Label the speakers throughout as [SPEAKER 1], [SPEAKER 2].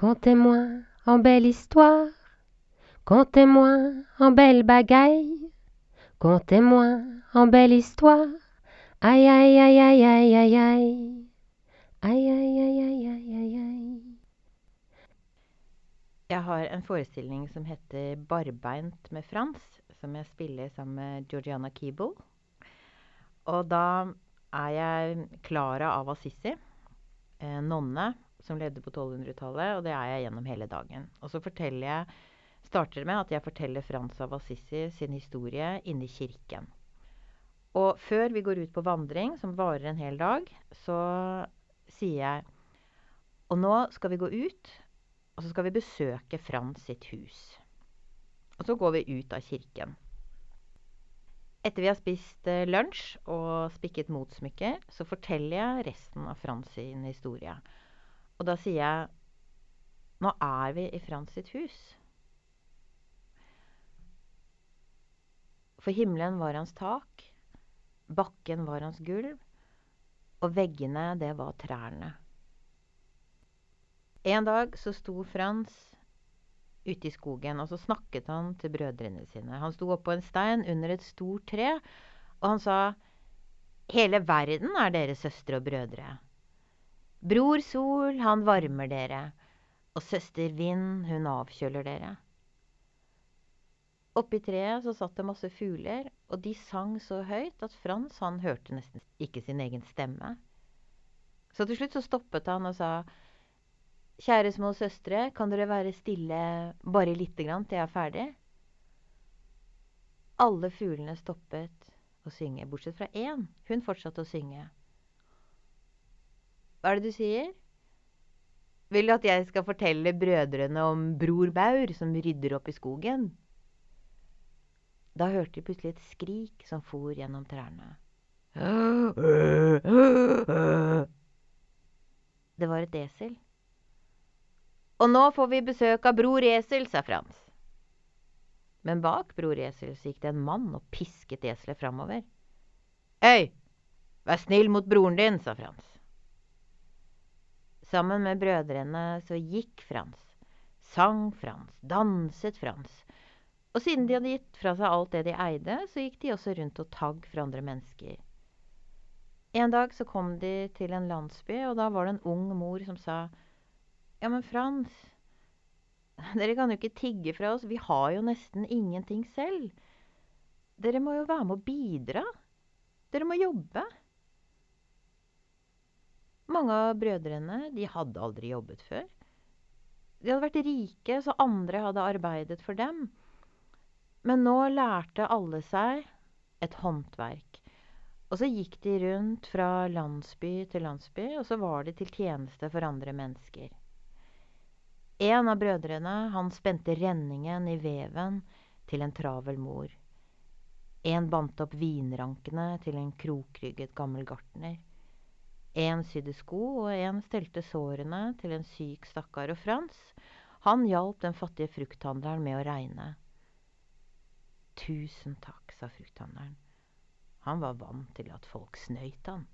[SPEAKER 1] Contez-moi en belle histoire, contez-moi en belle bagaille, contez-moi en belle histoire. Aïe, aïe, aïe, aïe, aïe, aïe, aïe. Aïe, aïe, aïe, aïe, aïe, aïe, aïe.
[SPEAKER 2] Jeg har en forestilling som heter 'Barbeint med Frans', som jeg spiller sammen med Georgiana Keeble. Og da er jeg Klara av Assisi, eh, nonne som levde på 1200-tallet, og det er jeg gjennom hele dagen. Og så forteller jeg, starter med at jeg forteller Frans av Assisi sin historie inne i kirken. Og før vi går ut på vandring, som varer en hel dag, så sier jeg Og nå skal vi gå ut, og så skal vi besøke Frans sitt hus. Og så går vi ut av kirken. Etter vi har spist eh, lunsj og spikket motsmykker, så forteller jeg resten av Frans sin historie. Og da sier jeg Nå er vi i Frans sitt hus. For himmelen var hans tak, bakken var hans gulv, og veggene, det var trærne. En dag så sto Frans ute i skogen, og så snakket han til brødrene sine. Han sto oppå en stein under et stort tre, og han sa Hele verden er dere søstre og brødre. Bror Sol, han varmer dere, og søster Vind, hun avkjøler dere. Oppi treet så satt det masse fugler, og de sang så høyt at Frans han hørte nesten ikke sin egen stemme. Så til slutt så stoppet han og sa Kjære små søstre, kan dere være stille bare lite grann til jeg er ferdig? Alle fuglene stoppet å synge, bortsett fra én. Hun fortsatte å synge. Hva er det du sier? Vil du at jeg skal fortelle brødrene om bror Baur som rydder opp i skogen? Da hørte de plutselig et skrik som for gjennom trærne. Det var et esel. Og nå får vi besøk av bror Esel, sa Frans. Men bak bror Esel så gikk det en mann og pisket eselet framover. Øy, vær snill mot broren din, sa Frans. Sammen med brødrene så gikk Frans, sang Frans, danset Frans. Og siden de hadde gitt fra seg alt det de eide, så gikk de også rundt og tagg for andre mennesker. En dag så kom de til en landsby, og da var det en ung mor som sa Ja, men Frans, dere kan jo ikke tigge fra oss, vi har jo nesten ingenting selv. Dere må jo være med å bidra. Dere må jobbe. Mange av brødrene de hadde aldri jobbet før. De hadde vært rike, så andre hadde arbeidet for dem. Men nå lærte alle seg et håndverk. Og så gikk de rundt fra landsby til landsby, og så var de til tjeneste for andre mennesker. En av brødrene han spente renningen i veven til en travel mor. En bandt opp vinrankene til en krokrygget gammel gartner. En sydde sko, og en stelte sårene til en syk stakkar. Og Frans, han hjalp den fattige frukthandleren med å regne. Tusen takk, sa frukthandleren. Han var vant til at folk snøyt han.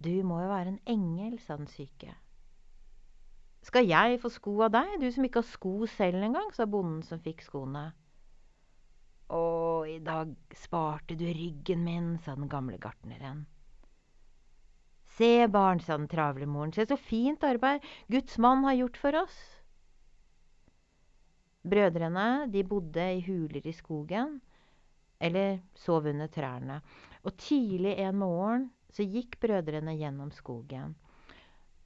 [SPEAKER 2] Du må jo være en engel, sa den syke. Skal jeg få sko av deg, du som ikke har sko selv engang, sa bonden som fikk skoene. Å, i dag sparte du ryggen min, sa den gamle gartneren. Se, barn, sa den travle moren, se så fint arbeid Guds mann har gjort for oss. Brødrene de bodde i huler i skogen eller sov under trærne. Og tidlig en morgen så gikk brødrene gjennom skogen.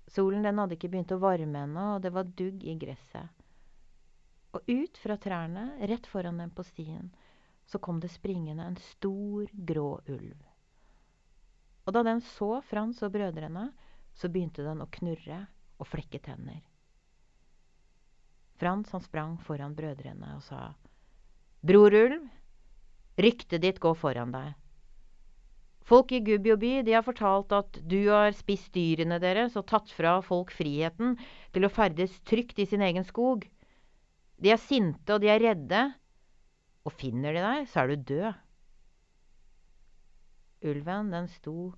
[SPEAKER 2] Solen den hadde ikke begynt å varme ennå, og det var dugg i gresset. Og ut fra trærne, rett foran dem på stien, så kom det springende en stor, grå ulv. Og da den så Frans og brødrene, så begynte den å knurre og flekke tenner. Frans han sprang foran brødrene og sa, Bror Ulv, ryktet ditt går foran deg. Folk i Gubbioby de har fortalt at du har spist dyrene deres og tatt fra folk friheten til å ferdes trygt i sin egen skog. De er sinte og de er redde, og finner de deg, så er du død. Ulven den sto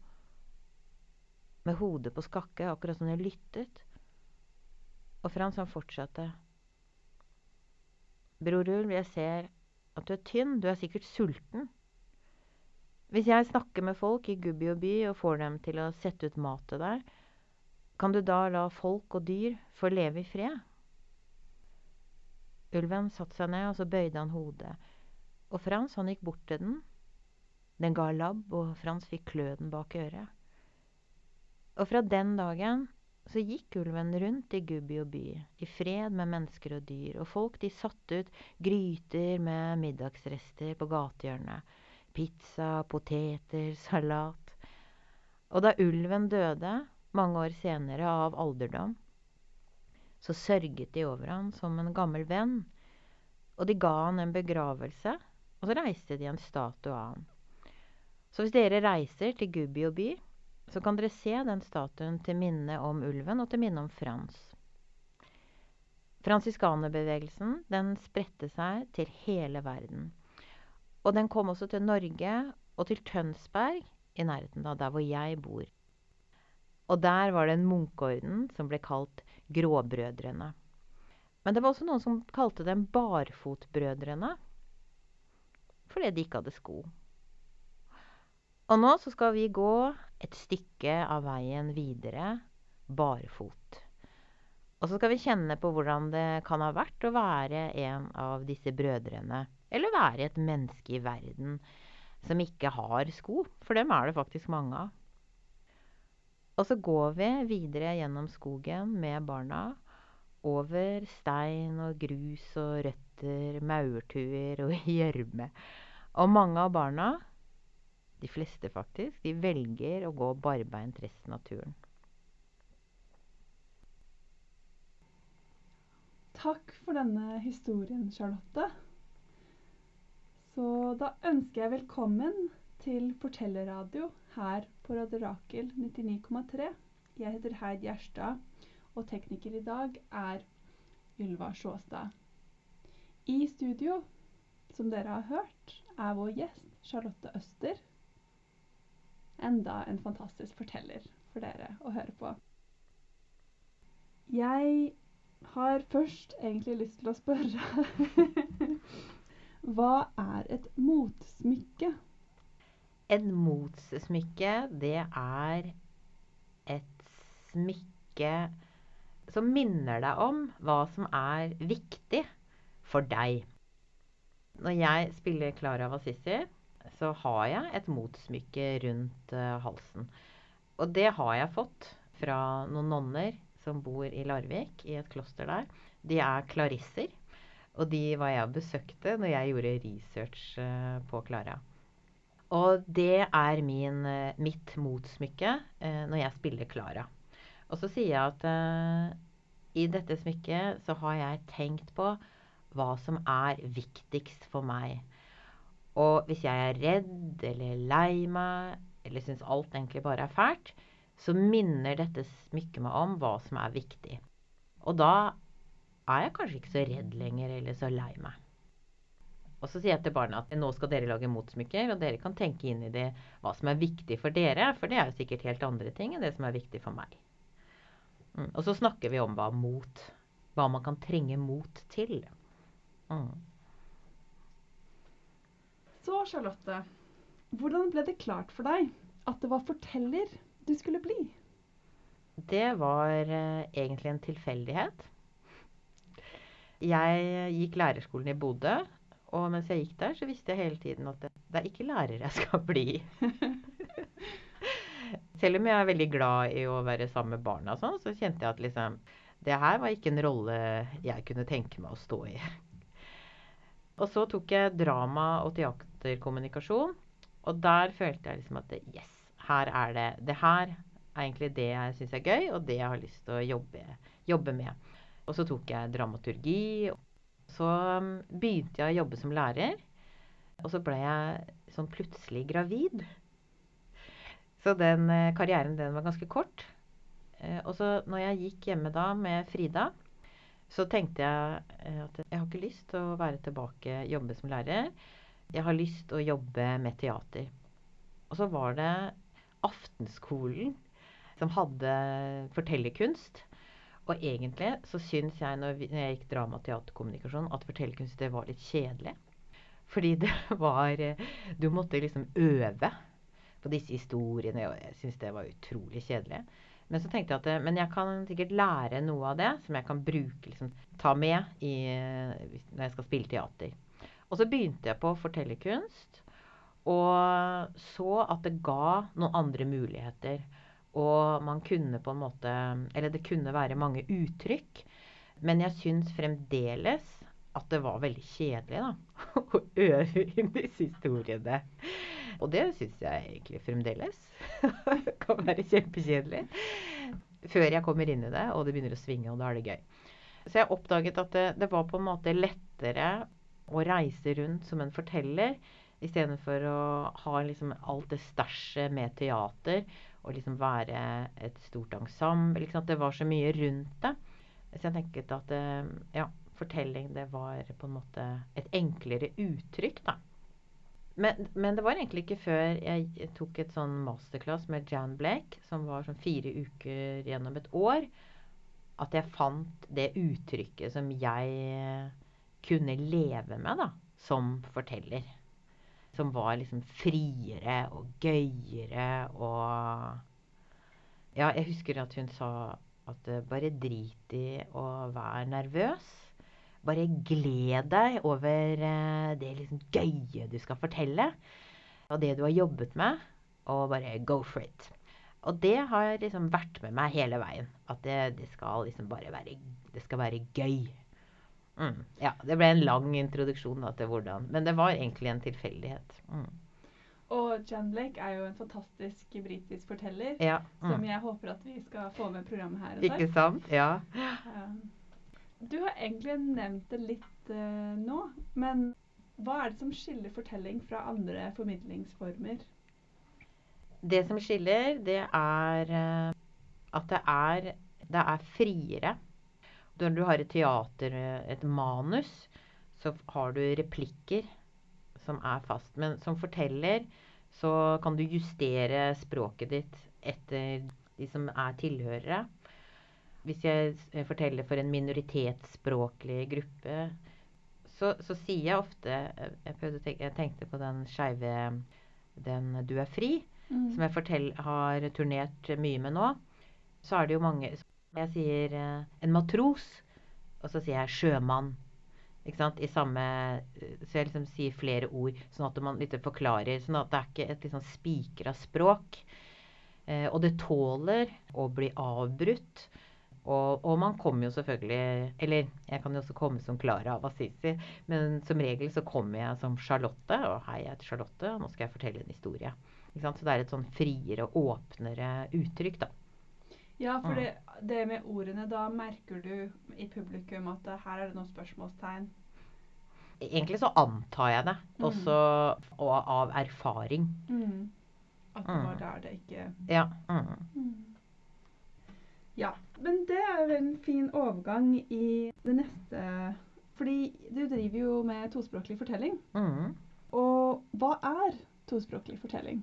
[SPEAKER 2] med hodet på skakke, akkurat som den lyttet. Og Frans han fortsatte. Bror Ulv, jeg ser at du er tynn. Du er sikkert sulten. Hvis jeg snakker med folk i Gubbi og by og får dem til å sette ut mat til deg, kan du da la folk og dyr få leve i fred? Ulven satte seg ned, og så bøyde han hodet. Og Frans han gikk bort til den. Den ga labb, og Frans fikk kløden bak øret. Og fra den dagen så gikk ulven rundt i Gubbi og by, i fred med mennesker og dyr, og folk de satte ut gryter med middagsrester på gatehjørnet. Pizza, poteter, salat. Og da ulven døde, mange år senere, av alderdom, så sørget de over han som en gammel venn. Og de ga han en begravelse, og så reiste de en statue av han. Så hvis dere reiser til Gubbi og by, så kan dere se den statuen til minne om ulven og til minne om Frans. Fransiskanerbevegelsen den spredte seg til hele verden. Og den kom også til Norge og til Tønsberg, i nærheten av der hvor jeg bor. Og der var det en munkeorden som ble kalt Gråbrødrene. Men det var også noen som kalte dem Barfotbrødrene, fordi de ikke hadde sko. Og nå så skal vi gå et stykke av veien videre barfot. Og så skal vi kjenne på hvordan det kan ha vært å være en av disse brødrene. Eller være et menneske i verden som ikke har sko. For dem er det faktisk mange av. Og så går vi videre gjennom skogen med barna. Over stein og grus og røtter, maurtuer og gjørme. Og mange av barna de fleste, faktisk. De velger å gå barbeint resten av turen.
[SPEAKER 3] Takk for denne historien, Charlotte. Så da ønsker jeg velkommen til Fortellerradio her på Radio Rakel 99,3. Jeg heter Heid Gjerstad, og tekniker i dag er Ylva Sjåstad. I studio, som dere har hørt, er vår gjest Charlotte Øster enda en fantastisk forteller for dere å høre på. Jeg har først egentlig lyst til å spørre Hva er et motsmykke?
[SPEAKER 2] Et motsmykke, det er et smykke som minner deg om hva som er viktig for deg. Når jeg spiller Klara av Assisi, så har jeg et motsmykke rundt uh, halsen. Og det har jeg fått fra noen nonner som bor i Larvik, i et kloster der. De er klarisser. Og de var jeg og besøkte når jeg gjorde research uh, på Klara. Og det er min, uh, mitt motsmykke når jeg spiller Klara. Og så sier jeg at i dette smykket så har jeg tenkt på hva som er viktigst for meg. Og hvis jeg er redd eller lei meg eller syns alt egentlig bare er fælt, så minner dette smykket meg om hva som er viktig. Og da er jeg kanskje ikke så redd lenger eller så lei meg. Og så sier jeg til barna at nå skal dere lage motsmykker, og dere kan tenke inn i det hva som er viktig for dere, for det er jo sikkert helt andre ting enn det som er viktig for meg. Mm. Og så snakker vi om hva mot Hva man kan trenge mot til. Mm.
[SPEAKER 3] Charlotte, hvordan ble det klart for deg at det var forteller du skulle bli?
[SPEAKER 2] Det var eh, egentlig en tilfeldighet. Jeg gikk lærerskolen i Bodø, og mens jeg gikk der, så visste jeg hele tiden at det, det er ikke lærer jeg skal bli. Selv om jeg er veldig glad i å være sammen med barna, sånn, så kjente jeg at liksom, det her var ikke en rolle jeg kunne tenke meg å stå i. Og så tok jeg drama og teaterkommunikasjon. Og der følte jeg liksom at yes, her er det Det her er egentlig det jeg syns er gøy, og det jeg har lyst til å jobbe, jobbe med. Og så tok jeg dramaturgi. Så um, begynte jeg å jobbe som lærer. Og så ble jeg sånn plutselig gravid. Så den eh, karrieren den var ganske kort. Eh, og så når jeg gikk hjemme da med Frida, så tenkte jeg eh, at jeg har ikke lyst til å være tilbake, jobbe som lærer. Jeg har lyst til å jobbe med teater. Og så var det Aftenskolen som hadde fortellerkunst. Og egentlig så syns jeg når, jeg gikk drama- og teaterkommunikasjon, at fortellerkunst var litt kjedelig. Fordi det var Du måtte liksom øve på disse historiene, og jeg syns det var utrolig kjedelig. Men så tenkte jeg at eh, men jeg kan sikkert lære noe av det som jeg kan bruke, liksom, ta med i, når jeg skal spille teater. Og så begynte jeg på fortellerkunst, og så at det ga noen andre muligheter. Og man kunne på en måte Eller det kunne være mange uttrykk. Men jeg syns fremdeles at det var veldig kjedelig da, å øve inn disse historiene. Og det syns jeg egentlig fremdeles kan være kjempekjedelig. Før jeg kommer inn i det, og det begynner å svinge, og da er det gøy. Så jeg oppdaget at det, det var på en måte lettere å reise rundt som en forteller istedenfor å ha liksom alt det stæsjet med teater og liksom være et stort ensemble. Liksom det var så mye rundt det. Så jeg tenket at eh, ja, fortelling det var på en måte et enklere uttrykk, da. Men, men, det var egentlig ikke før jeg tok et sånn masterclass med Jan Blake, som var sånn fire uker gjennom et år, at jeg fant det uttrykket som jeg kunne leve med da, som forteller. Som var liksom friere og gøyere og Ja, jeg husker at hun sa at bare drit i å være nervøs. Bare gled deg over eh, det liksom gøye du skal fortelle. Og det du har jobbet med. Og bare go for it. Og det har liksom vært med meg hele veien. At det, det skal liksom bare være, det skal være gøy. Mm, ja, det ble en lang introduksjon da, til hvordan Men det var egentlig en tilfeldighet. Mm.
[SPEAKER 3] Og Jan Blake er jo en fantastisk britisk forteller
[SPEAKER 2] ja,
[SPEAKER 3] mm. som jeg håper at vi skal få med programmet her.
[SPEAKER 2] Ikke sant? Ja.
[SPEAKER 3] Um, du har egentlig nevnt det litt uh, nå, men hva er det som skiller fortelling fra andre formidlingsformer?
[SPEAKER 2] Det som skiller, det er uh, at det er, det er friere når du har et teater, et manus, så har du replikker som er fast. Men som forteller så kan du justere språket ditt etter de som er tilhørere. Hvis jeg forteller for en minoritetsspråklig gruppe, så, så sier jeg ofte jeg, tenke, jeg, tenkte på den skeive Den 'Du er fri', mm. som jeg fortell, har turnert mye med nå. Så er det jo mange jeg sier uh, en matros, og så sier jeg sjømann. Ikke sant? I samme, så jeg liksom sier flere ord, sånn at man litt forklarer. Sånn at det er ikke et liksom spikra språk. Eh, og det tåler å bli avbrutt. Og, og, man kommer jo selvfølgelig Eller jeg kan jo også komme som Klara av Assisi. Men som regel så kommer jeg som Charlotte. Og hei, jeg heter Charlotte, og nå skal jeg fortelle en historie. Så det er et sånn friere, åpnere uttrykk, da.
[SPEAKER 3] Ja, for det, det, med ordene, da merker du i publikum at her er det noen spørsmålstegn.
[SPEAKER 2] Egentlig så antar jeg det, mm. også og av erfaring.
[SPEAKER 3] Mm. At det var mm. der det ikke
[SPEAKER 2] Ja. Mm.
[SPEAKER 3] mm. Ja, men det er jo en fin overgang i det neste Fordi du driver jo med tospråklig fortelling.
[SPEAKER 2] Mm.
[SPEAKER 3] Og hva er tospråklig fortelling?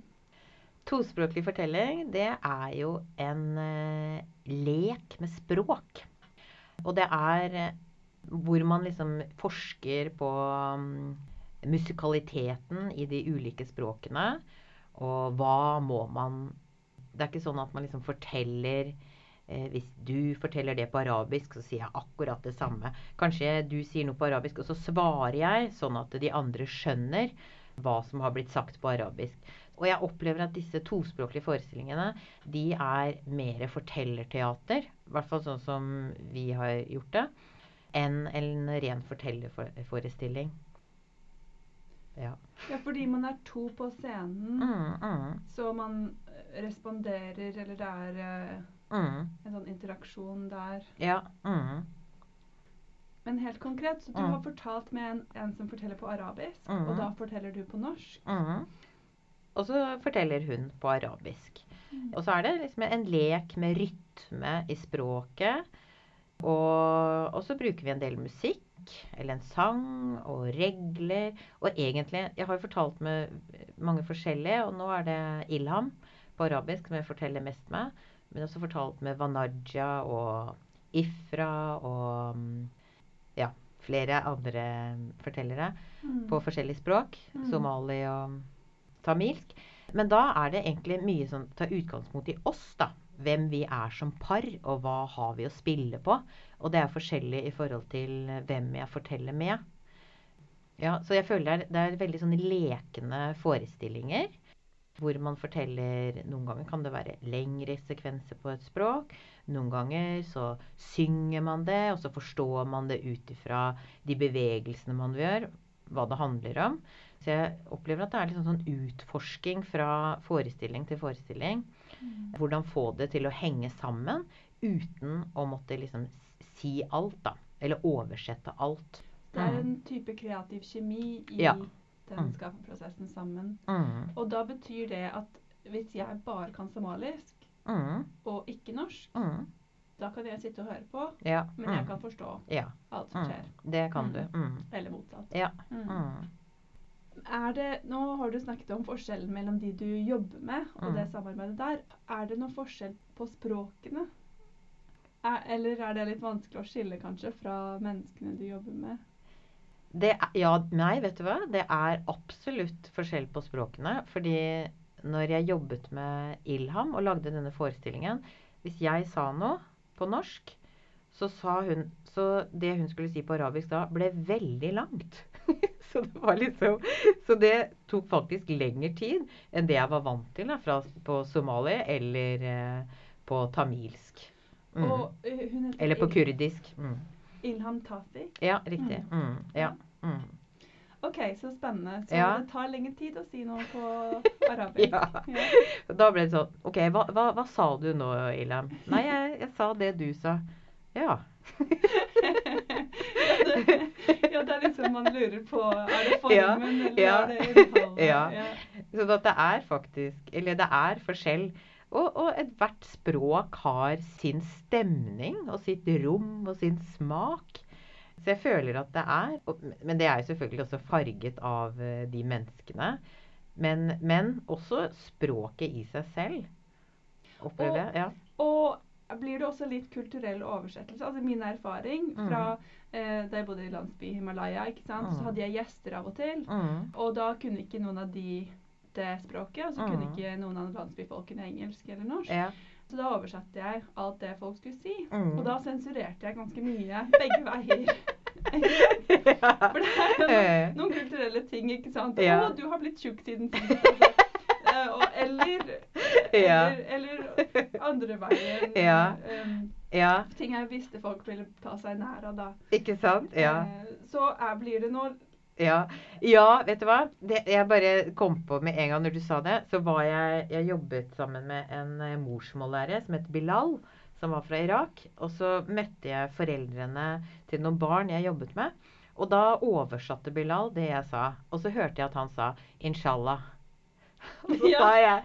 [SPEAKER 2] Tospråklig fortelling, det er jo en uh, lek med språk. Og det er uh, hvor man liksom forsker på um, musikaliteten i de ulike språkene. Og hva må man Det er ikke sånn at man liksom forteller eh, Hvis du forteller det på arabisk, så sier jeg akkurat det samme. Kanskje du sier noe på arabisk, og så svarer jeg sånn at de andre skjønner hva som har blitt sagt på arabisk. Og jeg opplever at disse tospråklige forestillingene de er mer fortellerteater, i hvert fall sånn som vi har gjort det, enn en ren fortellerforestilling. Ja.
[SPEAKER 3] ja, fordi man er to på scenen,
[SPEAKER 2] mm, mm.
[SPEAKER 3] så man responderer, eller det er uh, mm. en sånn interaksjon der.
[SPEAKER 2] Ja. Mm.
[SPEAKER 3] Men helt konkret, så du har fortalt med en, en som forteller på arabisk, og da forteller du på norsk.
[SPEAKER 2] Og så forteller hun på arabisk. Mm. Og så er det liksom en lek med rytme i språket. Og, og, så bruker vi en del musikk, eller en sang, og regler. Og egentlig Jeg har jo fortalt med mange forskjellige, og nå er det Ilham på arabisk som jeg forteller mest med. Men også fortalt med Vanaja og Ifra og mm, ja, flere andre fortellere
[SPEAKER 3] Mm.
[SPEAKER 2] på forskjellige språk.
[SPEAKER 3] Mm.
[SPEAKER 2] Somali og tamilsk. Men da er det egentlig mye som tar utgangspunkt i oss, da. Hvem vi er som par, og hva har vi å spille på. Og det er forskjellig i forhold til hvem jeg forteller med. Ja, så jeg føler det er, det er veldig sånne lekne forestillinger. Hvor man forteller Noen ganger kan det være lengre sekvenser på et språk. Noen ganger så synger man det, og så forstår man det ut ifra de bevegelsene man gjør. Hva det handler om. Så jeg opplever at det er liksom sånn utforsking fra forestilling til forestilling.
[SPEAKER 3] Mm.
[SPEAKER 2] Hvordan få det til å henge sammen uten å måtte liksom si alt, da. Eller oversette alt.
[SPEAKER 3] Det er
[SPEAKER 2] Mm.
[SPEAKER 3] en type kreativ kjemi i
[SPEAKER 2] Ja.
[SPEAKER 3] Den
[SPEAKER 2] Mm.
[SPEAKER 3] skaperprosessen sammen.
[SPEAKER 2] Mm.
[SPEAKER 3] Og da betyr det at hvis jeg bare kan somalisk
[SPEAKER 2] Mm.
[SPEAKER 3] og ikke norsk,
[SPEAKER 2] Mm.
[SPEAKER 3] da kan jeg sitte og høre på,
[SPEAKER 2] Ja.
[SPEAKER 3] men jeg
[SPEAKER 2] mm.
[SPEAKER 3] kan forstå
[SPEAKER 2] Ja.
[SPEAKER 3] alt som
[SPEAKER 2] Mm.
[SPEAKER 3] skjer.
[SPEAKER 2] Det kan du.
[SPEAKER 3] Eller motsatt.
[SPEAKER 2] Ja.
[SPEAKER 3] Det, nå har du snakket om forskjellen mellom de du jobber med, og det samarbeidet der. Er det noen forskjell på språkene? Er, eller er det litt vanskelig å skille kanskje fra menneskene du jobber med?
[SPEAKER 2] Det ja, nei, vet du hva? Det er absolutt forskjell på språkene. Fordi når jeg jobbet med Ilham og lagde denne forestillingen Hvis jeg sa noe på norsk, så sa hun Så det hun skulle si på arabisk da, ble veldig langt. så det var liksom Så det tok faktisk lengre tid enn det jeg var vant til da, fra, på somali eller eh, på tamilsk. Mm.
[SPEAKER 3] Og eh,
[SPEAKER 2] Eller på kurdisk. Mm.
[SPEAKER 3] Ilham Tafi.
[SPEAKER 2] Ja, riktig. Mm. Ja. Mm.
[SPEAKER 3] OK, så spennende. Så
[SPEAKER 2] Ja.
[SPEAKER 3] det tar lengre tid å si noe på arabisk.
[SPEAKER 2] Ja. Da ble det sånn OK, hva, hva, hva sa du nå, Ilham? Nei, jeg, jeg sa det du sa. Ja.
[SPEAKER 3] ja, det, ja, det er liksom man lurer på Er det
[SPEAKER 2] Ja,
[SPEAKER 3] formen, eller
[SPEAKER 2] ja.
[SPEAKER 3] er det innholdet?
[SPEAKER 2] Ja. Så at det er faktisk Eller det er forskjell. Og, og ethvert språk har sin stemning og sitt rom og sin smak. Så jeg føler at det er og, Men det er jo selvfølgelig også farget av eh, de menneskene. Men, men også språket i seg selv. Opplever jeg. Ja.
[SPEAKER 3] Og blir det også litt kulturell oversettelse? Altså Min erfaring fra eh, da jeg bodde i landsby Himalaya, ikke sant?
[SPEAKER 2] Mm.
[SPEAKER 3] så hadde jeg gjester av og til.
[SPEAKER 2] Mm.
[SPEAKER 3] Og da kunne ikke noen av de det språket, og så kunne
[SPEAKER 2] Mm.
[SPEAKER 3] ikke noen av landsbyfolkene engelsk eller norsk.
[SPEAKER 2] Ja.
[SPEAKER 3] Så da oversatte jeg alt det folk skulle si.
[SPEAKER 2] Mm.
[SPEAKER 3] Og da sensurerte jeg ganske mye begge veier. For det er jo noen, noen kulturelle ting, ikke sant.
[SPEAKER 2] Ja.
[SPEAKER 3] 'Å, du har blitt tjukk siden sist'. Altså. Eh, og, eller, eller, eller andre veien.
[SPEAKER 2] Ja.
[SPEAKER 3] Um,
[SPEAKER 2] ja.
[SPEAKER 3] ting jeg visste folk ville ta seg nær av da.
[SPEAKER 2] Ikke sant? Ja.
[SPEAKER 3] Eh, så er, blir det nå
[SPEAKER 2] Ja, ja vet du hva? Det, jeg bare kom på med en gang når du sa det, så var jeg Jeg jobbet sammen med en eh, morsmållærer som het Bilal, som var fra Irak. Og så møtte jeg foreldrene til noen barn jeg jobbet med. Og da oversatte Bilal det jeg sa. Og så hørte jeg at han sa 'inshallah'. Og så
[SPEAKER 3] Ja.
[SPEAKER 2] sa jeg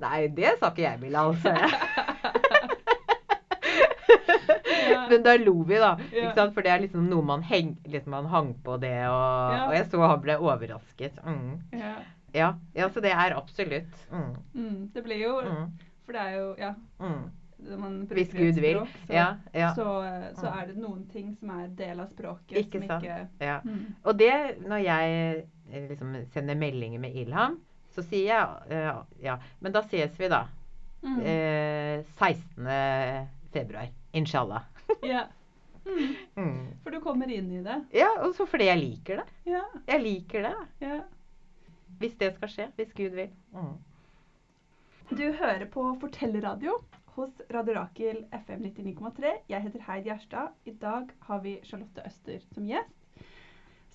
[SPEAKER 2] 'Nei, det sa ikke jeg, Bilal', sa jeg. Men da lo vi, da. For det er liksom noe man, heng, liksom man hang på det, og, og jeg så han ble overrasket. Mm.
[SPEAKER 3] ja.
[SPEAKER 2] Ja, ja, så det er absolutt. Mm.
[SPEAKER 3] Mm, det blir jo
[SPEAKER 2] Mm.
[SPEAKER 3] For det er jo Ja.
[SPEAKER 2] Mm.
[SPEAKER 3] Man
[SPEAKER 2] Hvis Gud vil.
[SPEAKER 3] språk, så,
[SPEAKER 2] Ja, ja,
[SPEAKER 3] så, eh, så
[SPEAKER 2] Mm.
[SPEAKER 3] er det noen ting som er del av språket
[SPEAKER 2] Ikke
[SPEAKER 3] som
[SPEAKER 2] sant.
[SPEAKER 3] ikke
[SPEAKER 2] ja.
[SPEAKER 3] mm.
[SPEAKER 2] Og det, når jeg eh, liksom sender meldinger med Ilham, så sier jeg eh, ja, men da ses vi, da.
[SPEAKER 3] Mm.
[SPEAKER 2] Eh, 16. februar. Inshallah.
[SPEAKER 3] Ja. Mm.
[SPEAKER 2] Mm.
[SPEAKER 3] For du kommer inn i det.
[SPEAKER 2] Ja, også fordi jeg liker det.
[SPEAKER 3] Ja.
[SPEAKER 2] Jeg liker det.
[SPEAKER 3] ja.
[SPEAKER 2] Hvis det skal skje. Hvis Gud vil. Mm.
[SPEAKER 3] Du hører på Fortellerradio hos Radio Rakel FM 99,3. Jeg heter Heid Gjerstad. I dag har vi Charlotte Øster som gjest.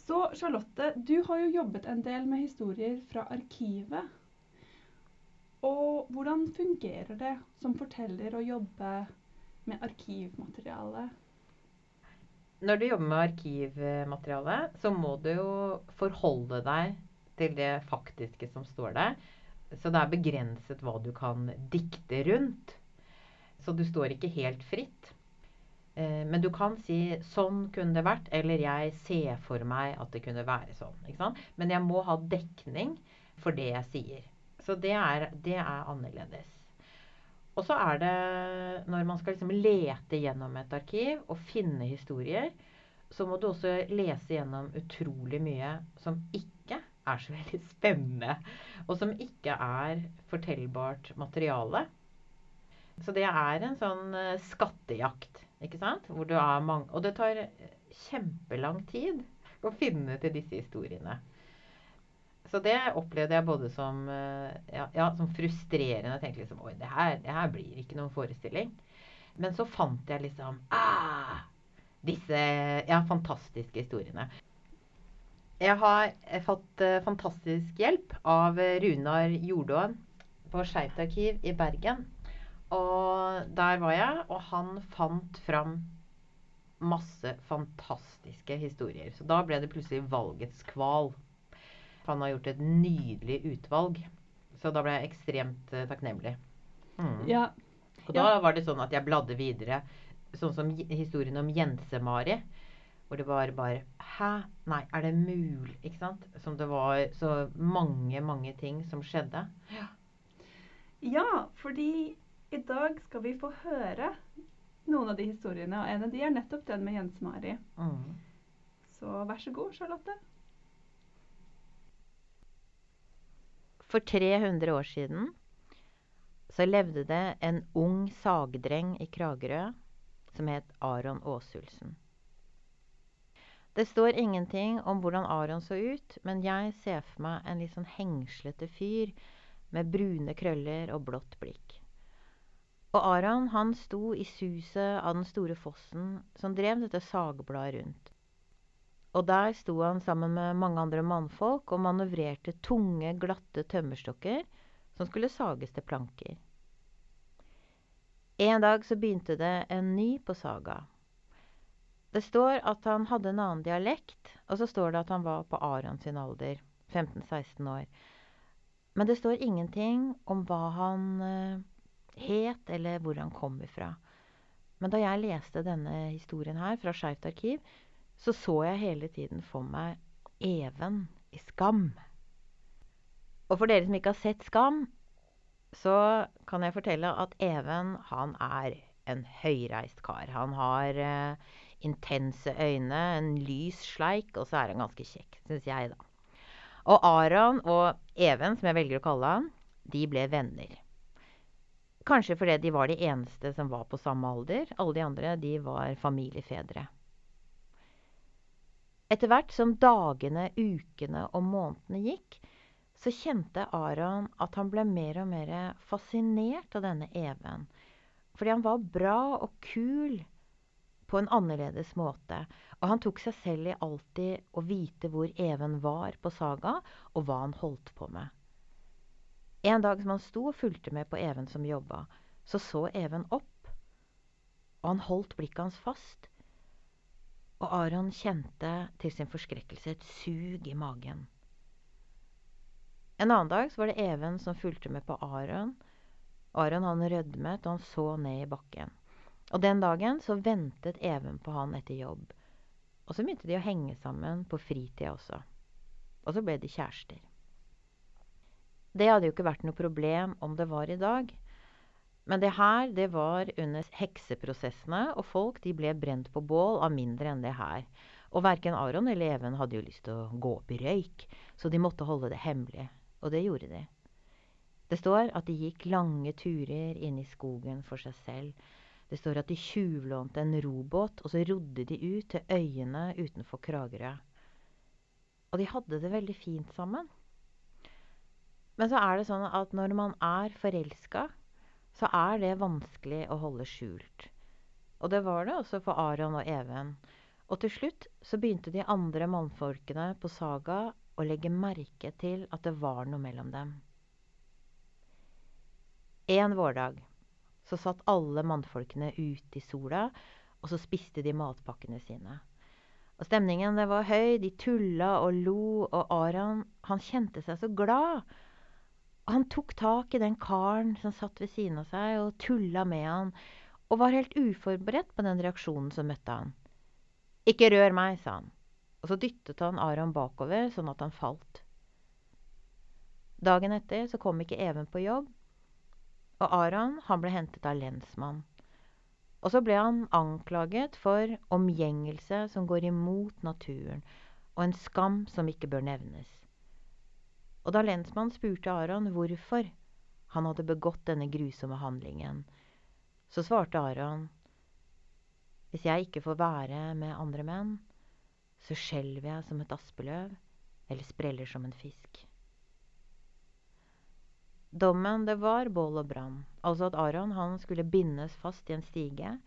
[SPEAKER 3] Så Charlotte, du har jo jobbet en del med historier fra arkivet. Og hvordan fungerer det som forteller å jobbe med arkivmateriale?
[SPEAKER 2] Når du jobber med arkivmateriale, så må du jo forholde deg til det faktiske som står der. Så det er begrenset hva du kan dikte rundt. Så du står ikke helt fritt. Eh, Men du kan si 'sånn kunne det vært', eller 'jeg ser for meg at det kunne være sånn'. Men jeg må ha dekning for det jeg sier. Så det er, det er annerledes. Og så er det når man skal liksom lete gjennom et arkiv og finne historier, så må du også lese gjennom utrolig mye som ikke er så veldig spennende. Og som ikke er fortellbart materiale. Så det er en sånn eh, skattejakt, ikke sant? Hvor du er mange, og det tar kjempelang tid å finne til disse historiene. Så det opplevde jeg både som, eh, ja, ja, som frustrerende. Jeg tenkte liksom Oi, det her, det her, blir ikke noen forestilling. Men så fant jeg liksom ah, disse ja, fantastiske historiene. Jeg har fått uh, fantastisk hjelp av Runar Jordåen på Skeivt arkiv i Bergen. Og der var jeg, og han fant fram masse fantastiske historier. Så da ble det plutselig valgets kval. Han har gjort et nydelig utvalg. Så da ble jeg ekstremt uh, takknemlig.
[SPEAKER 3] Mm. Ja.
[SPEAKER 2] Og da var det sånn at jeg bladde videre. Sånn som historien om Jense-Mari. Hvor det var bare Hæ? Nei, er det mulig? Ikke sant? Som det var så mange, mange ting som skjedde.
[SPEAKER 3] Ja, ja fordi i dag skal vi få høre noen av de historiene. Og en av de er nettopp den med Jense-Mari. Mm. Så vær så god, Charlotte.
[SPEAKER 2] For 300 år siden så levde det en ung sagdreng i Kragerø som het Aron Åsulsen. Det står ingenting om hvordan Aron så ut, men jeg ser for meg en litt sånn hengslete fyr med brune krøller og blått blikk. Og Aron han sto i suset av den store fossen som drev dette sagbladet rundt. Og der sto han sammen med mange andre mannfolk og manøvrerte tunge, glatte tømmerstokker som skulle sages til planker. En dag så begynte det en ny på saga. Det står at han hadde en annen dialekt, og så står det at han var på Aron sin alder, 15-16 år. Men det står ingenting om hva han uh, het, eller hvor han kom ifra. Men da jeg leste denne historien her fra Skeivt arkiv, så så jeg hele tiden for meg Even i Skam. Og for dere som ikke har sett Skam, så kan jeg fortelle at Even, han er en høyreist kar. Han har eh, intense øyne, en lys sleik, og så er han ganske kjekk, syns jeg, da. Og Aron og Even, som jeg velger å kalle han, de ble venner. Kanskje fordi de var de eneste som var på samme alder. Alle de andre de var familiefedre. Etter hvert som dagene, ukene og månedene gikk, så kjente Aron at han ble mer og mer fascinert av denne Even. Fordi han var bra og kul på en annerledes måte. Og han tok seg selv i alltid å vite hvor Even var på Saga, og hva han holdt på med. En dag som han sto og fulgte med på Even som jobba, så så Even opp, og han holdt blikket hans fast og Aron kjente til sin forskrekkelse et sug i magen. En annen dag var det Even som fulgte med på Aron. Aron han rødmet, og han så ned i bakken. Og Den dagen så ventet Even på han etter jobb. Og så begynte de å henge sammen på fritida også. Og så ble de kjærester. Det hadde jo ikke vært noe problem om det var i dag. Men det her, det var under hekseprosessene, og folk de ble brent på bål av mindre enn det her. Og verken Aron eller Even hadde jo lyst til å gå opp i røyk, så de måtte holde det hemmelig. Og det gjorde de. Det står at de gikk lange turer inn i skogen for seg selv. Det står at de tjuvlånte en robåt, og så rodde de ut til øyene utenfor Kragerø. Og de hadde det veldig fint sammen. Men så er det sånn at når man er forelska, så er det vanskelig å holde skjult. Og det var det også for Aron og Even. Og til slutt så begynte de andre mannfolkene på Saga å legge merke til at det var noe mellom dem. En vårdag så satt alle mannfolkene ute i sola, og så spiste de matpakkene sine. Og Stemningen det var høy, de tulla og lo, og Aron han kjente seg så glad han tok tak i den karen som satt ved siden av seg, og tulla med han, og var helt uforberedt på den reaksjonen som møtte han. Ikke rør meg, sa han, og så dyttet han Aron bakover sånn at han falt. Dagen etter så kom ikke Even på jobb. Og Aron han ble hentet av lensmann. Og så ble han anklaget for omgjengelse som går imot naturen, og en skam som ikke bør nevnes. Og da lensmannen spurte Aron hvorfor han hadde begått denne grusomme handlingen, så svarte Aron hvis jeg ikke får være med andre menn, så skjelver jeg som et aspeløv eller spreller som en fisk. Dommen, det var bål og brann. Altså at Aron han skulle bindes fast i en stige,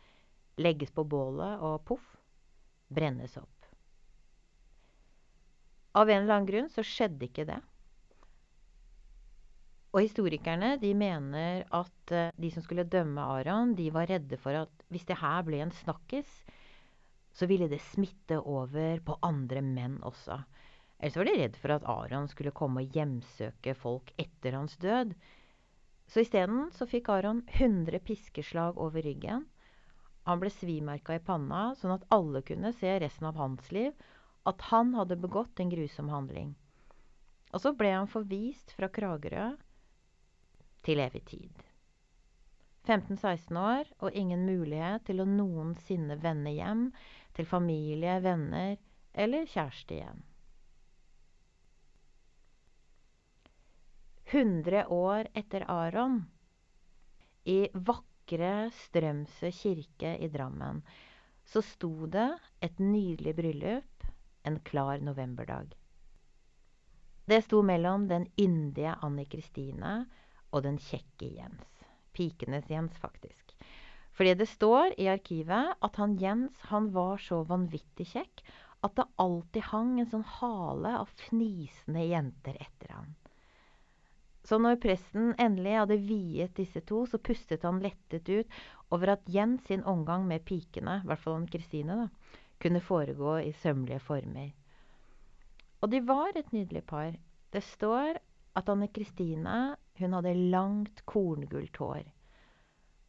[SPEAKER 2] legges på bålet og poff, brennes opp. Av en eller annen grunn så skjedde ikke det. Og historikerne de mener at uh, de som skulle dømme Aron, de var redde for at hvis det her ble en snakkis, så ville det smitte over på andre menn også. Ellers var de redd for at Aron skulle komme og hjemsøke folk etter hans død. Så isteden så fikk Aron 100 piskeslag over ryggen. Han ble svimerka i panna, sånn at alle kunne se resten av hans liv at han hadde begått en grusom handling. Og så ble han forvist fra Kragerø til evig tid. 15-16 år og ingen mulighet til å noensinne vende hjem til familie, venner eller kjæreste igjen. 100 år etter Aron, i vakre Strømsø kirke i Drammen, så sto det et nydelig bryllup en klar novemberdag. Det sto mellom den yndige Anne Kristine og den kjekke Jens. Pikenes Jens, faktisk. Fordi det står i arkivet at han Jens han var så vanvittig kjekk at det alltid hang en sånn hale av fnisende jenter etter han. Så når presten endelig hadde viet disse to, så pustet han lettet ut over at Jens sin omgang med pikene, i hvert fall han Kristine, kunne foregå i sømmelige former. Og de var et nydelig par. Det står at Anne Kristine hun hadde langt, korngult hår.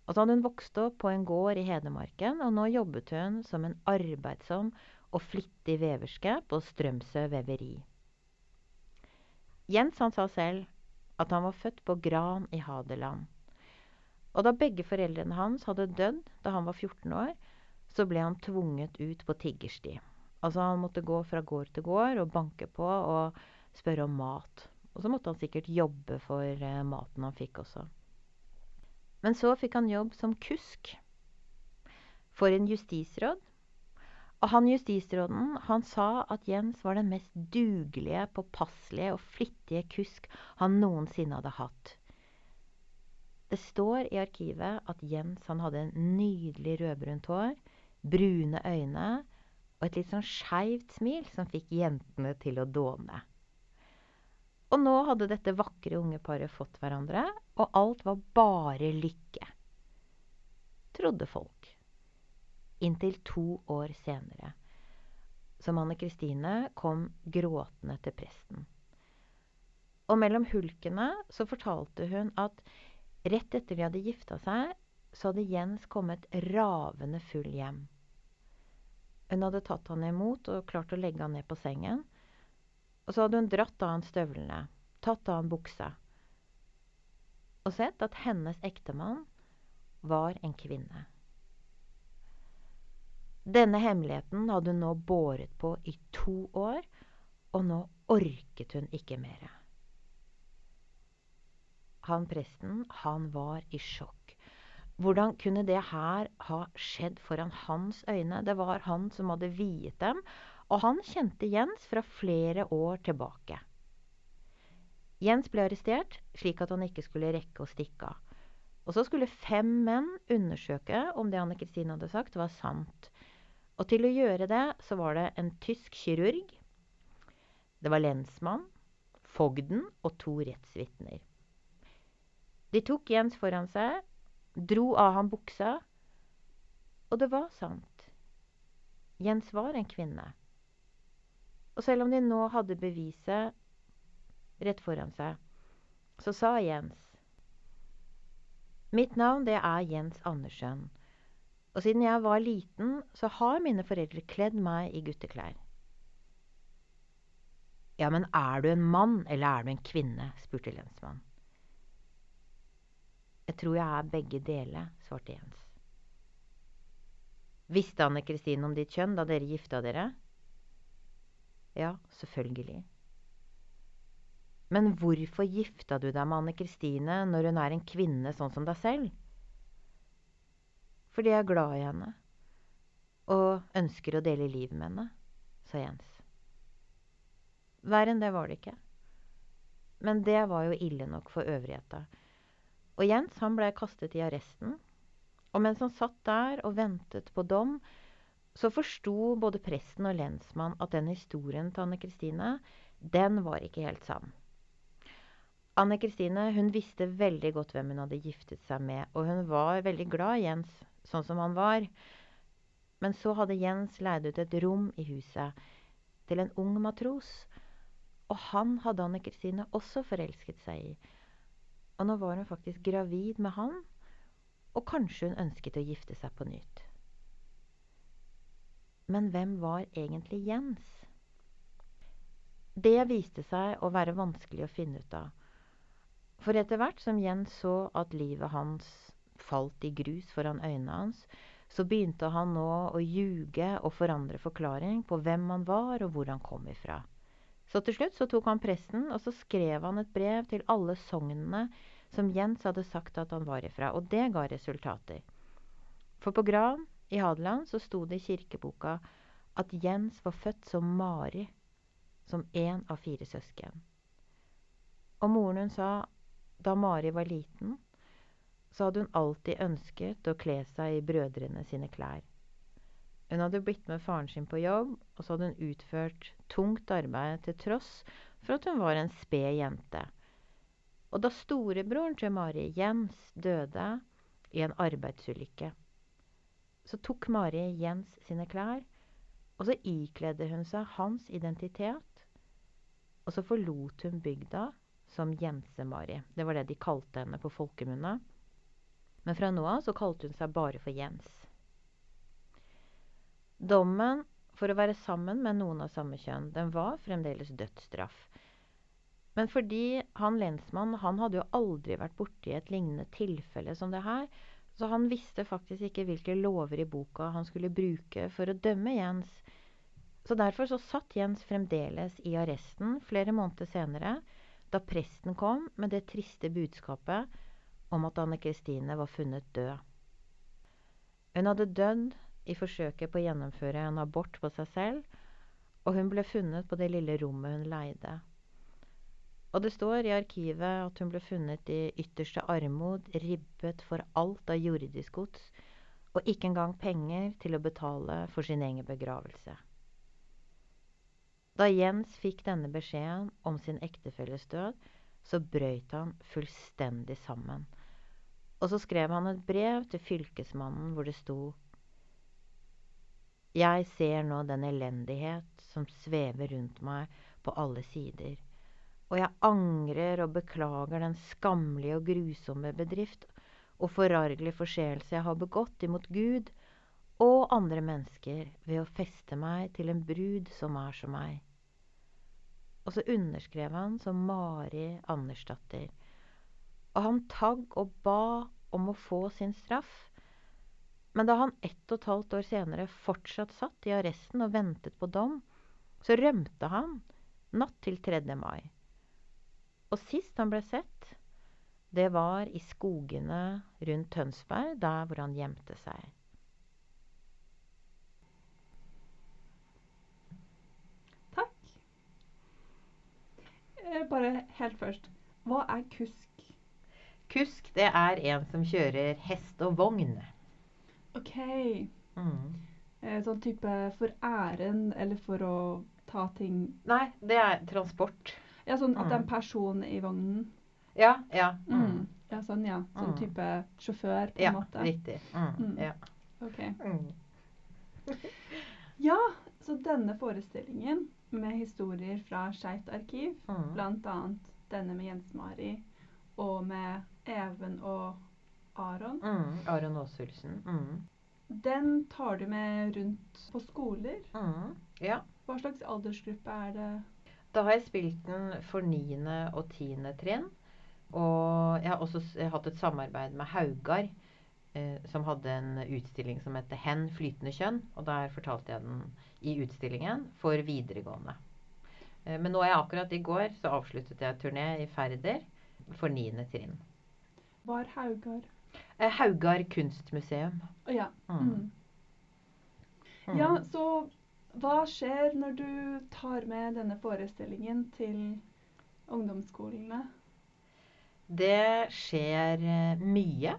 [SPEAKER 2] Og så hadde hun vokst opp på en gård i Hedmarken, og nå jobbet hun som en arbeidsom og flittig veverske på Strømsø veveri. Jens han sa selv at han var født på Gran i Hadeland. Og da begge foreldrene hans hadde dødd da han var 14 år, så ble han tvunget ut på tiggersti. Altså han måtte gå fra gård til gård og banke på og spørre om mat. Og så måtte han sikkert jobbe for eh, maten han fikk også. Men så fikk han jobb som kusk for en justisråd. Og han justisråden han sa at Jens var den mest dugelige, påpasselige og flittige kusk han noensinne hadde hatt. Det står i arkivet at Jens han hadde nydelig rødbrunt hår, brune øyne og et litt sånn skeivt smil som fikk jentene til å dåne. Og nå hadde dette vakre unge paret fått hverandre, og alt var bare lykke. Trodde folk. Inntil to år senere, som Anne Kristine kom gråtende til presten. Og mellom hulkene så fortalte hun at rett etter de hadde gifta seg, så hadde Jens kommet ravende full hjem. Hun hadde tatt han imot og klart å legge han ned på sengen. Og så hadde hun dratt av han støvlene, tatt av han buksa, og sett at hennes ektemann var en kvinne. Denne hemmeligheten hadde hun nå båret på i to år, og nå orket hun ikke mer. Han presten, han var i sjokk. Hvordan kunne det her ha skjedd foran hans øyne? Det var han som hadde viet dem, og han kjente Jens fra flere år tilbake. Jens ble arrestert, slik at han ikke skulle rekke å stikke av. Og så skulle fem menn undersøke om det Anne Kristine hadde sagt, var sant. Og til å gjøre det så var det en tysk kirurg, det var lensmann, fogden og to rettsvitner. De tok Jens foran seg, dro av ham buksa, og det var sant. Jens var en kvinne. Og selv om de nå hadde beviset rett foran seg, så sa Jens Mitt navn, det er Jens Andersen. Og siden jeg var liten, så har mine foreldre kledd meg i gutteklær. Ja, men er du en mann, eller er du en kvinne? spurte lensmannen. Jeg tror jeg er begge deler, svarte Jens. Visste Anne Kristine om ditt kjønn da dere gifta dere? Ja, selvfølgelig. Men hvorfor gifta du deg med Anne Kristine når hun er en kvinne sånn som deg selv? Fordi jeg er glad i henne og ønsker å dele livet med henne, sa Jens. Verre enn det var det ikke. Men det var jo ille nok for øvrigheta. Og Jens han blei kastet i arresten. Og mens han satt der og ventet på dom, så forsto både presten og lensmann at den historien til Anne Kristine, den var ikke helt sann. Anne Kristine hun visste veldig godt hvem hun hadde giftet seg med, og hun var veldig glad i Jens, sånn som han var. Men så hadde Jens leid ut et rom i huset til en ung matros, og han hadde Anne Kristine også forelsket seg i. Og nå var hun faktisk gravid med han, og kanskje hun ønsket å gifte seg på nytt. Men hvem var egentlig Jens? Det viste seg å være vanskelig å finne ut av. For etter hvert som Jens så at livet hans falt i grus foran øynene hans, så begynte han nå å ljuge og forandre forklaring på hvem han var og hvor han kom ifra. Så til slutt så tok han presten, og så skrev han et brev til alle sognene som Jens hadde sagt at han var ifra, og det ga resultater. For på graven i Hadeland så sto det i kirkeboka at Jens var født som Mari, som én av fire søsken. Og moren hun sa da Mari var liten, så hadde hun alltid ønsket å kle seg i brødrene sine klær. Hun hadde blitt med faren sin på jobb, og så hadde hun utført tungt arbeid til tross for at hun var en sped jente. Og da storebroren til Mari, Jens, døde i en arbeidsulykke, så tok Mari Jens sine klær, og så ikledde hun seg hans identitet, og så forlot hun bygda som Jense-Mari. Det var det de kalte henne på folkemunne. Men fra nå av så kalte hun seg bare for Jens. Dommen for å være sammen med noen av samme kjønn, den var fremdeles dødsstraff. Men fordi han lensmann han hadde jo aldri vært borti et lignende tilfelle som det her, så han visste faktisk ikke hvilke lover i boka han skulle bruke for å dømme Jens. Så derfor så satt Jens fremdeles i arresten flere måneder senere, da presten kom med det triste budskapet om at Anne Kristine var funnet død. Hun hadde dødd i forsøket på å gjennomføre en abort på seg selv, og hun ble funnet på det lille rommet hun leide. Og det står i arkivet at hun ble funnet i ytterste armod, ribbet for alt av jordisk gods, og ikke engang penger til å betale for sin egen begravelse. Da Jens fikk denne beskjeden om sin ektefelles død, så brøyt han fullstendig sammen. Og så skrev han et brev til fylkesmannen hvor det sto Jeg ser nå den elendighet som svever rundt meg på alle sider, og jeg angrer og beklager den skammelige og grusomme bedrift og forargelige forseelse jeg har begått imot Gud og andre mennesker ved å feste meg til en brud som er som meg. Og så underskrev han som Mari Andersdatter. Og han tagg og ba om å få sin straff. Men da han ett og et halvt år senere fortsatt satt i arresten og ventet på dom, så rømte han natt til 3. mai. Og sist han ble sett, det var i skogene rundt Tønsberg, der hvor han gjemte seg.
[SPEAKER 3] Takk. bare helt først. Hva er kusk?
[SPEAKER 2] Kusk, det er en som kjører hest og vogn.
[SPEAKER 3] OK.
[SPEAKER 2] Mm.
[SPEAKER 3] Eh, sånn type for æren eller for å ta ting
[SPEAKER 2] Nei, det er transport.
[SPEAKER 3] Ja, sånn at det er en
[SPEAKER 2] Mm.
[SPEAKER 3] person i vognen.
[SPEAKER 2] Ja, ja.
[SPEAKER 3] Mm.
[SPEAKER 2] Mm.
[SPEAKER 3] Ja, sånn, ja. Sånn
[SPEAKER 2] Mm.
[SPEAKER 3] type sjåfør, på
[SPEAKER 2] Ja,
[SPEAKER 3] en måte.
[SPEAKER 2] riktig. Mm. Ja.
[SPEAKER 3] Ok.
[SPEAKER 2] Mm.
[SPEAKER 3] Ja, så denne forestillingen med historier fra Skeivt arkiv,
[SPEAKER 2] Mm.
[SPEAKER 3] bl.a. denne med Jens-Mari og med Even og Aron,
[SPEAKER 2] Mm. Aron Aashulsen. Mm.
[SPEAKER 3] den tar du med rundt på skoler.
[SPEAKER 2] Mm. Ja.
[SPEAKER 3] Hva slags aldersgruppe er det?
[SPEAKER 2] Da har jeg spilt den for niende og tiende trinn. Og jeg har også hatt et samarbeid med Haugar, eh, som hadde en utstilling som heter 'Hen flytende kjønn'. Og der fortalte jeg den i utstillingen for videregående. Eh, men nå er jeg akkurat i går så avsluttet jeg turné i Færder for niende trinn.
[SPEAKER 3] Hva er Haugar?
[SPEAKER 2] Eh, Haugar kunstmuseum.
[SPEAKER 3] Å ja.
[SPEAKER 2] Mm.
[SPEAKER 3] Mm.
[SPEAKER 2] Mm.
[SPEAKER 3] Ja, så hva skjer når du tar med denne forestillingen til ungdomsskolene?
[SPEAKER 2] Det skjer eh, mye.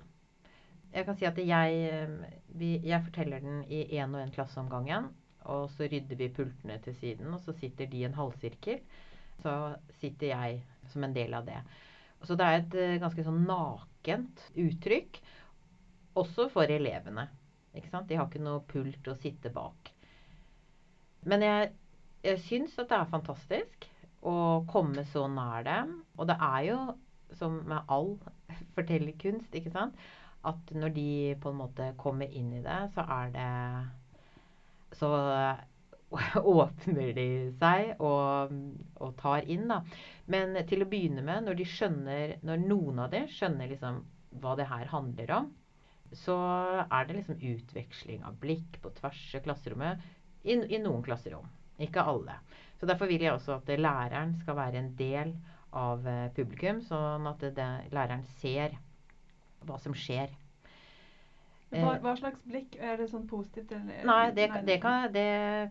[SPEAKER 2] Jeg kan si at jeg, eh, jeg forteller den i én og én klasse om gangen. Og så rydder vi pultene til siden, og så sitter de i en halvsirkel. Så sitter jeg som en del av det. Så det er et eh, ganske sånn nakent uttrykk. Også for elevene. De har ikke noe pult å sitte bak. Men jeg, jeg syns at det er fantastisk å komme så nær dem. Og det er jo som med all fortellerkunst, ikke sant, at når de på en måte kommer inn i det, så er det Så åpner de seg og, og tar inn, da. Men til å begynne med, når de skjønner Når noen av de skjønner liksom hva det her handler om, så er det liksom utveksling av blikk på tvers av klasserommet i, i noen klasserom. Ikke alle. Så derfor vil jeg også at læreren skal være en del av eh, publikum, sånn at det, læreren ser hva som skjer.
[SPEAKER 3] Hva,
[SPEAKER 2] Eh,
[SPEAKER 3] hva slags blikk? Er det sånn positivt eller
[SPEAKER 2] Nei, det, det, kan, det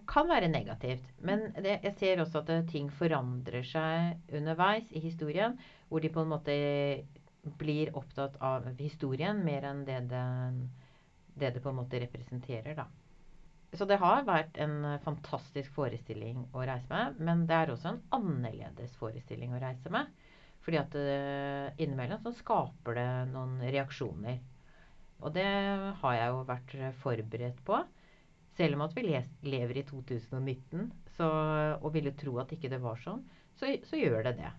[SPEAKER 2] kan være negativt. Men det, jeg ser også at det, ting forandrer seg underveis i historien. Hvor de på en måte blir opptatt av historien mer enn det det, det, det på en måte representerer. da. Så det har vært en fantastisk forestilling å reise med. Men det er også en annerledes forestilling å reise med. Fordi at uh, innimellom så skaper det noen reaksjoner. Og det har jeg jo vært forberedt på. Selv om at vi lever i 2019 så, og ville tro at ikke det var sånn, så, så, gjør det det.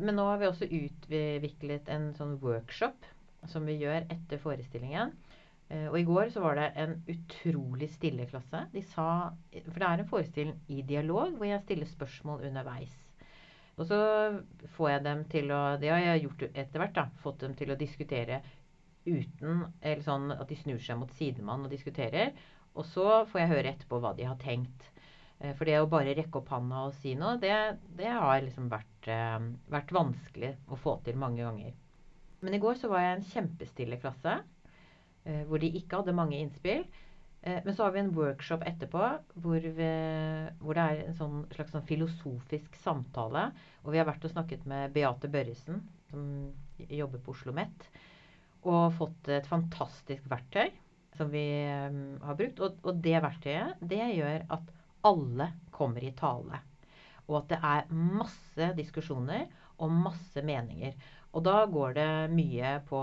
[SPEAKER 2] Men nå har vi også utviklet en sånn workshop som vi gjør etter forestillingen. Eh, og i går så var det en utrolig stille klasse. De sa, for det er en forestilling i dialog hvor jeg stiller spørsmål underveis. Og så får jeg dem til å Det har jeg gjort etter hvert. da, Fått dem til å diskutere uten Eller sånn at de snur seg mot sidemann og diskuterer. Og så får jeg høre etterpå hva de har tenkt. Eh, for det å bare rekke opp handa og si noe, det, det har liksom vært, eh, vært, vanskelig å få til mange ganger. Men i går så var jeg en kjempestille klasse hvor de ikke hadde mange innspill. Eh, men så har vi en workshop etterpå hvor, vi, hvor det er en sånn, slags sånn filosofisk samtale. Og vi har vært og snakket med Beate Børresen, som jobber på Oslo OsloMet. Og fått et fantastisk verktøy som vi um, har brukt. Og, og, det verktøyet det gjør at alle kommer i tale. Og at det er masse diskusjoner og masse meninger. Og da går det mye på,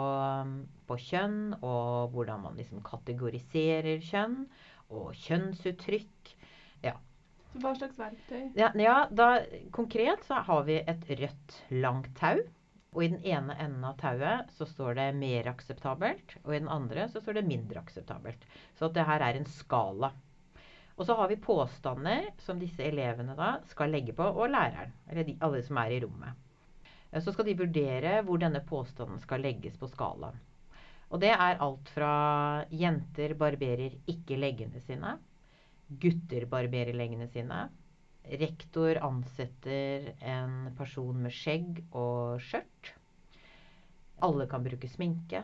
[SPEAKER 2] på kjønn og hvordan man liksom kategoriserer kjønn. Og kjønnsuttrykk. Ja.
[SPEAKER 3] Så hva slags verktøy?
[SPEAKER 2] Ja, ja da, konkret så har vi et rødt, langt tau. Og i den ene enden av tauet så står det 'mer akseptabelt', og i den andre så står det 'mindre akseptabelt'. Så det her er en skala. Og så har vi påstander som disse elevene da skal legge på, og læreren. Eller de, alle som er i rommet. Så skal de vurdere hvor denne påstanden skal legges på skalaen. Og det er alt fra jenter barberer ikke leggene sine. Gutter barberer leggene sine. Rektor ansetter en person med skjegg og skjørt. Alle kan bruke sminke.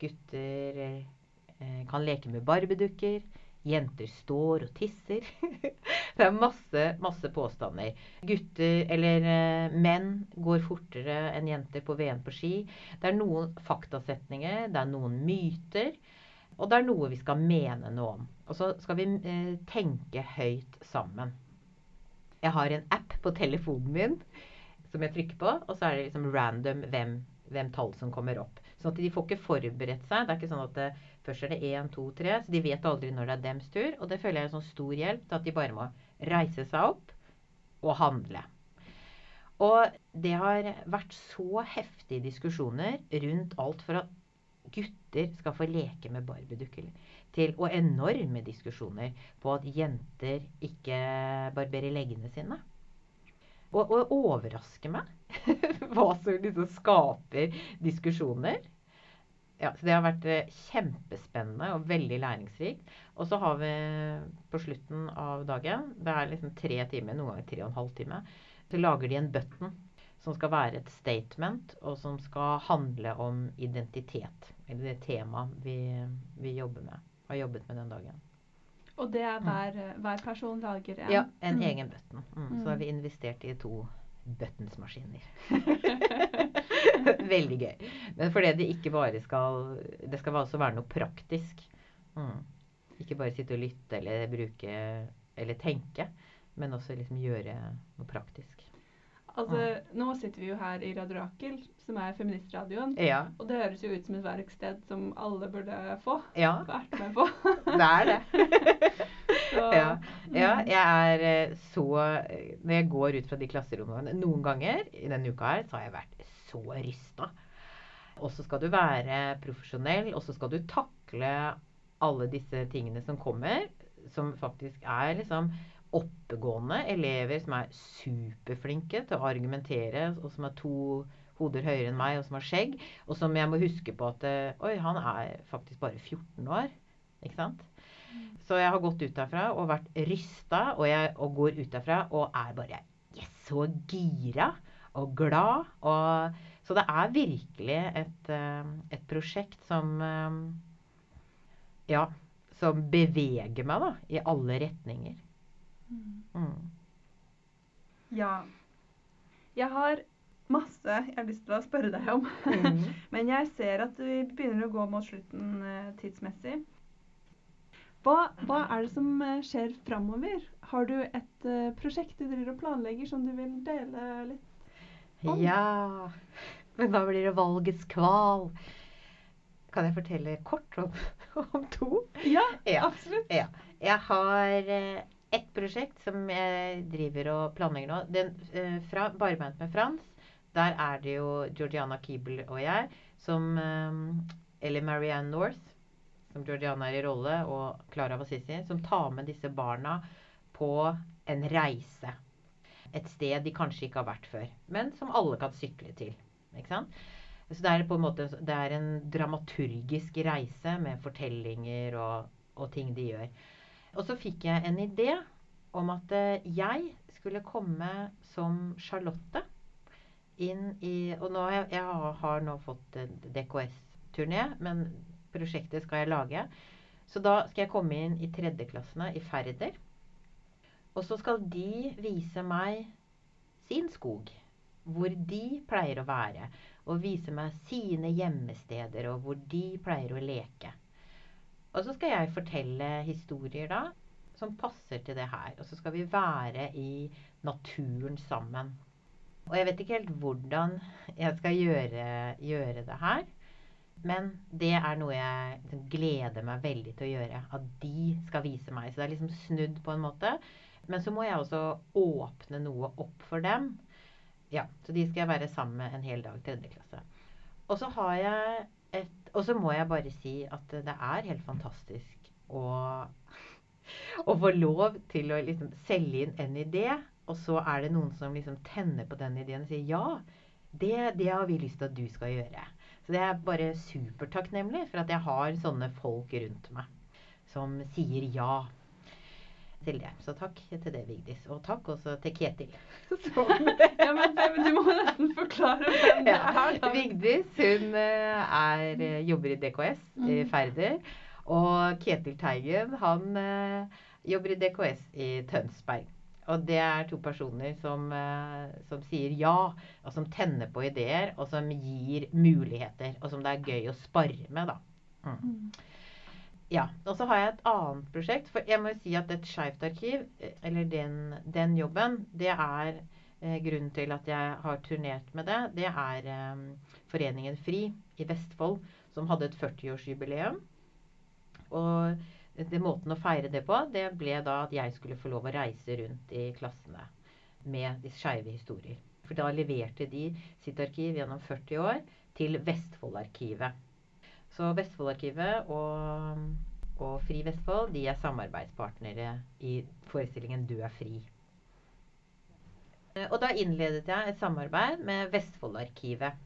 [SPEAKER 2] Gutter eh, kan leke med barbedukker. Jenter står og tisser. det er masse, masse påstander. Gutter, eller eh, menn, går fortere enn jenter på VM på ski. Det er noen faktasetninger, det er noen myter. Og det er noe vi skal mene noe om. Og så skal vi eh, tenke høyt sammen. Jeg har en app på telefonen min som jeg trykker på, og så er det liksom random hvem, hvem tall som kommer opp. Sånn at de får ikke forberedt seg. Det er ikke sånn at det, først er det én, to, tre. Så de vet aldri når det er dems tur. Og det føler jeg er en sånn stor hjelp til at de bare må reise seg opp og handle. Og det har vært så heftige diskusjoner rundt alt for at gutter skal få leke med barbiedukker til, og enorme diskusjoner på at jenter ikke barberer leggene sine. Og, og overraske meg. Hva som liksom skaper diskusjoner. Ja, så Det har vært eh, kjempespennende og veldig læringsrikt. Og så har vi på slutten av dagen, det er liksom tre timer, noen ganger tre og en halv time, så lager de en button som skal være et statement, og som skal handle om identitet. Eller det temaet vi, vi jobber med, har jobbet med den dagen.
[SPEAKER 3] Og det er hver, hver person lager en?
[SPEAKER 2] Ja, en
[SPEAKER 3] Mm.
[SPEAKER 2] egen button. Mm. Så har vi investert i to buttonsmaskiner. Veldig gøy. Men fordi det ikke bare skal Det skal også være noe praktisk. Mm. Ikke bare sitte og lytte eller bruke eller tenke, men også liksom gjøre noe praktisk.
[SPEAKER 3] Altså, nå sitter vi jo her i Radio Rakel, som er feministradioen.
[SPEAKER 2] Ja.
[SPEAKER 3] Og det høres jo ut som et verksted som alle burde få.
[SPEAKER 2] Ja,
[SPEAKER 3] Vært med på.
[SPEAKER 2] det er det.
[SPEAKER 3] Så,
[SPEAKER 2] Ja. Ja,
[SPEAKER 3] mm.
[SPEAKER 2] jeg er eh, så Når jeg går ut fra de klasserommene Noen ganger i denne uka her, så har jeg vært så rysta. Og så skal du være profesjonell, og så skal du takle alle disse tingene som kommer, som faktisk er liksom oppegående elever som er superflinke til å argumentere, og som er to hoder høyere enn meg, og som har skjegg, og som jeg må huske på at eh, Oi, han er faktisk bare 14 år. Ikke sant? Så jeg har gått ut derfra og vært rysta, og, jeg, og går ut derfra og er bare yes, så gira og glad. Og, så det er virkelig et, eh, et prosjekt som eh, Ja, som beveger meg da, i alle retninger.
[SPEAKER 3] Mm.
[SPEAKER 2] Mm.
[SPEAKER 3] Ja. Jeg har masse jeg har lyst til å spørre deg om.
[SPEAKER 2] Mm.
[SPEAKER 3] Men jeg ser at vi begynner å gå mot slutten eh, tidsmessig. Hva, hva er det som skjer framover? Har du et prosjekt du driver og planlegger som du vil dele litt? Om.
[SPEAKER 2] Ja. Men da blir det valgets kval. Kan jeg fortelle kort om, om to?
[SPEAKER 3] Ja,
[SPEAKER 2] Ja.
[SPEAKER 3] absolutt.
[SPEAKER 2] Ja. Jeg har eh, ett prosjekt som jeg driver og planlegger nå. Den, eh, fra Barbeint med Frans. Der er det jo Georgiana Keeble og jeg som eh, Eller Marianne North, som Georgiana er i rolle, og Clara Wassisi, som tar med disse barna på en reise. Et sted de kanskje ikke har vært før, men som alle kan sykle til. Ikke sant? Så det er på en måte det er en dramaturgisk reise med fortellinger og, og ting de gjør. Og så fikk jeg en idé om at eh, jeg skulle komme som Charlotte inn i Og nå jeg, jeg har, nå fått en DKS-turné, men prosjektet skal jeg lage. Så da skal jeg komme inn i tredjeklassene i Færder. Og så skal de vise meg sin skog. Hvor de pleier å være. Og vise meg sine gjemmesteder, og hvor de pleier å leke. Og så skal jeg fortelle historier da, som passer til det her. Og så skal vi være i naturen sammen. Og jeg vet ikke helt hvordan jeg skal gjøre, gjøre det her. Men det er noe jeg gleder meg veldig til å gjøre. At de skal vise meg. Så det er liksom snudd på en måte. Men så må jeg også åpne noe opp for dem. Ja, Så de skal jeg være sammen med en hel dag tredje klasse. Og så har jeg et Og så må jeg bare si at det er helt fantastisk å, å få lov til å liksom selge inn en idé, og så er det noen som liksom tenner på den ideen og sier ja, det, det har vi lyst til at du skal gjøre. Så det er bare supertakknemlig for at jeg har sånne folk rundt meg som sier ja til det. Så takk til det, Vigdis. Og takk også til Ketil. Som
[SPEAKER 3] Ja, men, men du må nesten forklare hvem det
[SPEAKER 2] ja.
[SPEAKER 3] er. da.
[SPEAKER 2] Vigdis hun eh, er, eh, jobber i DKS i
[SPEAKER 3] Mm.
[SPEAKER 2] Færder. Og Ketil Teigen han eh, jobber i DKS i Tønsberg. Og det er to personer som, eh, som sier ja, og som tenner på ideer, og som gir muligheter. Og som det er gøy å spare med, da. Mm. Ja. Og så har jeg et annet prosjekt. For jeg må jo si at et skeivt arkiv, eh, eller den, den jobben, det er eh, grunnen til at jeg har turnert med det. Det er eh, Foreningen FRI i Vestfold, som hadde et 40-årsjubileum. Og det måten å feire det på, det ble da at jeg skulle få lov å reise rundt i klassene med de skeive historier. For da leverte de sitt arkiv gjennom 40 år til Vestfoldarkivet. Så Vestfoldarkivet og, og Fri Vestfold de er samarbeidspartnere i forestillingen 'Du er fri'. Og da innledet jeg et samarbeid med Vestfoldarkivet.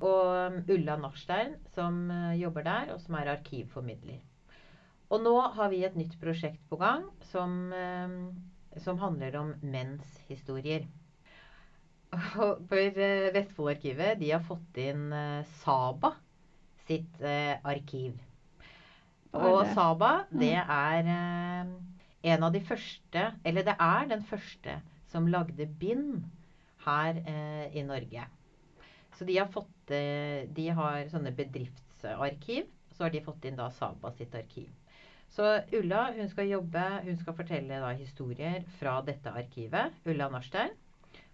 [SPEAKER 2] Og Ulla Nachstein, som eh, jobber der, og som er arkivformidler. Og nå har vi et nytt prosjekt på gang som, eh, som handler om menns historier. For eh, Vestfoldarkivet de har fått inn Saba sitt eh, arkiv. Og? Saba, det
[SPEAKER 3] Mm.
[SPEAKER 2] er eh, en av de første Eller det er den første som lagde bind her eh, i Norge. Så de har fått eh, De har sånne bedriftsarkiv. Så har de fått inn da Saba sitt arkiv. Så Ulla hun skal jobbe, hun skal fortelle da historier fra dette arkivet. Ulla Narstein,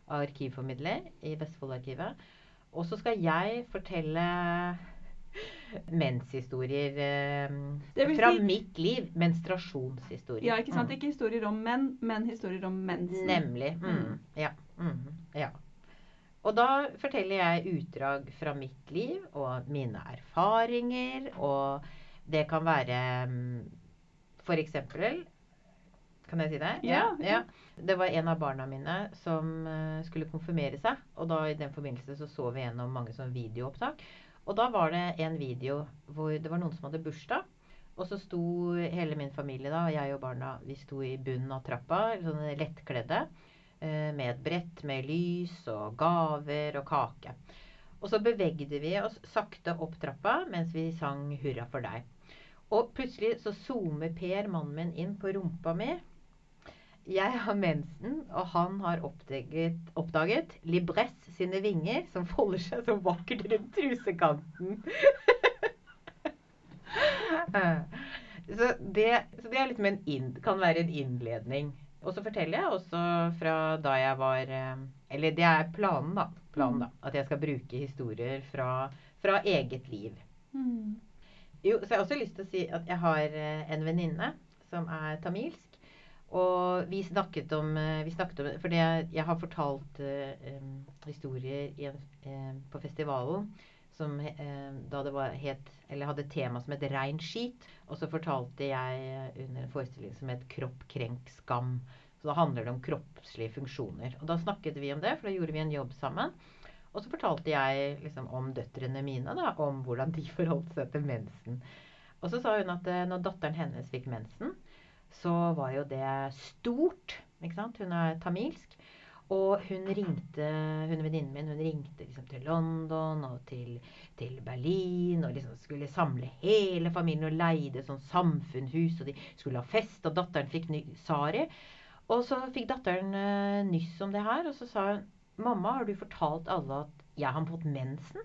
[SPEAKER 2] arkivformidler i Vestfoldarkivet. Og så skal jeg fortelle menshistorier eh, fra
[SPEAKER 3] si-
[SPEAKER 2] mitt liv. Menstruasjonshistorier.
[SPEAKER 3] Ja, ikke sant?
[SPEAKER 2] Mm.
[SPEAKER 3] Ikke historier om menn, men historier om mensen.
[SPEAKER 2] Nemlig. Mm.
[SPEAKER 3] Mm.
[SPEAKER 2] Ja. Mm. ja. Og da forteller jeg utdrag fra mitt liv og mine erfaringer. Og det kan være mm, for eksempel Kan jeg si det?
[SPEAKER 3] Ja, ja.
[SPEAKER 2] Det var en av barna mine som eh, skulle konfirmere seg. Og da i den forbindelse så, så vi gjennom mange sånne videoopptak. Og da var det en video hvor det var noen som hadde bursdag. Og så sto hele min familie da, jeg og barna, vi sto i bunnen av trappa, sånn lettkledde. eh, Med et brett med lys og gaver og kake. Og så bevegde vi oss sakte opp trappa mens vi sang 'Hurra for deg'. Og plutselig så zoomer Per, mannen min, inn på rumpa mi. Jeg har mensen, og han har oppdaget, oppdaget Libresse sine vinger, som folder seg så vakkert rundt trusekanten. Så, det, så det en inn, kan være en innledning. Og så forteller jeg også fra da jeg var eh, Eller det er planen, da. Planen, da at jeg skal bruke historier fra, fra eget liv.
[SPEAKER 3] Mm.
[SPEAKER 2] Jo, så jeg har også lyst til å si at jeg har eh, en venninne som er tamilsk. Og vi snakket om, eh, vi snakket om For det, jeg har fortalt eh, historier i eh, på festivalen som eh, da det var het, eller hadde et tema som het rein skit. Og så fortalte jeg under en forestilling som het Kropp, krenk, skam. Så da handler det om kroppslige funksjoner. Og da snakket vi om det, for da gjorde vi en jobb sammen. Og så fortalte jeg liksom om døtrene mine, da, om hvordan de forholdt seg til mensen. Og så sa hun at eh, når datteren hennes fikk mensen, så var jo det stort. Ikke sant? Hun er tamilsk. Og hun ringte, hun venninnen min hun ringte liksom til London og til, til Berlin og liksom skulle samle hele familien og leide sånn samfunnshus, og de skulle ha fest, og datteren fikk ny sari. Og så fikk datteren uh, nyss om det her, og så sa hun Mamma, har du fortalt alle at jeg har fått mensen?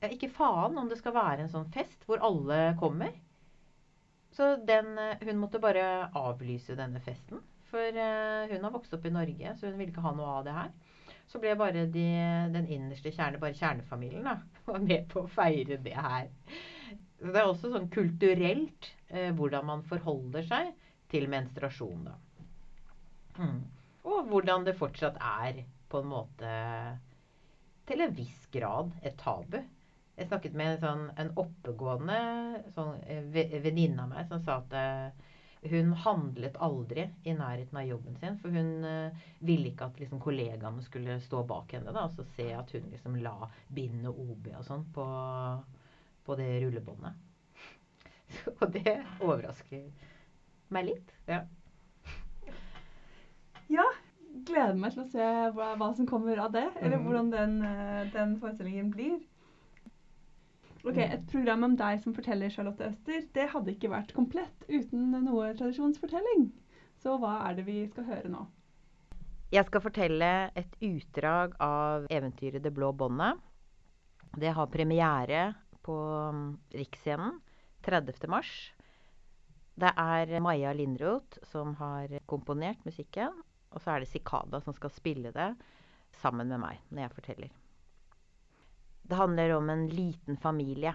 [SPEAKER 2] Ja, ikke faen om det skal være en sånn fest hvor alle kommer. Så den, eh, hun måtte bare avlyse denne festen. For eh, hun har vokst opp i Norge, så hun ville ikke ha noe av det her. Så ble bare de, den innerste kjerne, bare kjernefamilien, da, var med på å feire det her. Så det er også sånn kulturelt eh, hvordan man forholder seg til menstruasjon, da. Mm. Og hvordan det fortsatt er på en måte til en viss grad et tabu. Jeg snakket med en, sånn, en oppegående sånn, eh, venninne av meg som sa at eh, hun handlet aldri i nærheten av jobben sin. For hun uh, ville ikke at liksom, kollegaene skulle stå bak henne da, og så se at hun liksom la bind og OB og sånn på, på det rullebåndet. Og det overrasker meg litt. Ja.
[SPEAKER 3] Ja, gleder meg til å se hva, hva som kommer av det, eller
[SPEAKER 2] Mhm.
[SPEAKER 3] hvordan den, den forestillingen blir. Ok,
[SPEAKER 2] Mhm.
[SPEAKER 3] Et program om deg som forteller Charlotte Øster, det hadde ikke vært komplett uten noe tradisjonsfortelling. Så hva er det vi skal høre nå?
[SPEAKER 2] Jeg skal fortelle et utdrag av eventyret 'Det blå båndet'. Det har premiere på mm, Riksscenen 30. mars. Det er Maja Lindroth som har komponert musikken. Og så er det Sikada som skal spille det sammen med meg når jeg forteller. Det handler om en liten familie.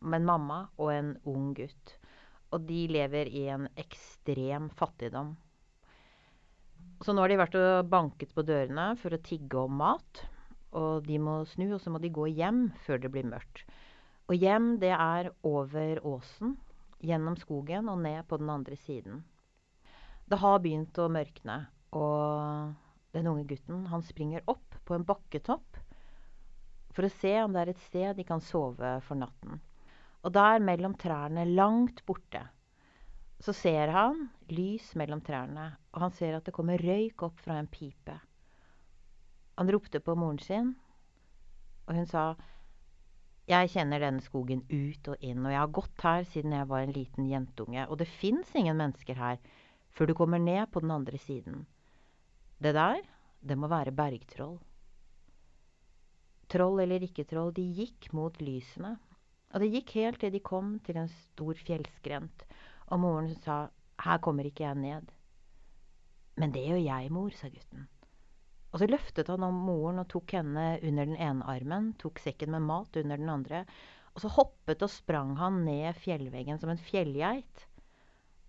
[SPEAKER 2] Med en mamma og en ung gutt. Og de lever i en ekstrem fattigdom. Så nå har de vært og banket på dørene for å tigge om mat. Og de må snu, og så må de gå hjem før det blir mørkt. Og hjem, det er over åsen, gjennom skogen og ned på den andre siden. Det har begynt å mørkne, Og den unge gutten, han springer opp på en bakketopp for å se om det er et sted de kan sove for natten. Og der, mellom trærne, langt borte, så ser han lys mellom trærne, og han ser at det kommer røyk opp fra en pipe. Han ropte på moren sin, og hun sa jeg kjenner denne skogen ut og inn, og jeg har gått her siden jeg var en liten jentunge, og det fins ingen mennesker her før du kommer ned på den andre siden. Det der, det må være bergtroll. Troll eller ikke troll, de gikk mot lysene, og det gikk helt til de kom til en stor fjellskrent, og moren sa her kommer ikke jeg ned. Men det gjør jeg, mor, sa gutten. Og så løftet han om moren og tok henne under den ene armen, tok sekken med mat under den andre, og så hoppet og sprang han ned fjellveggen som en fjellgeit.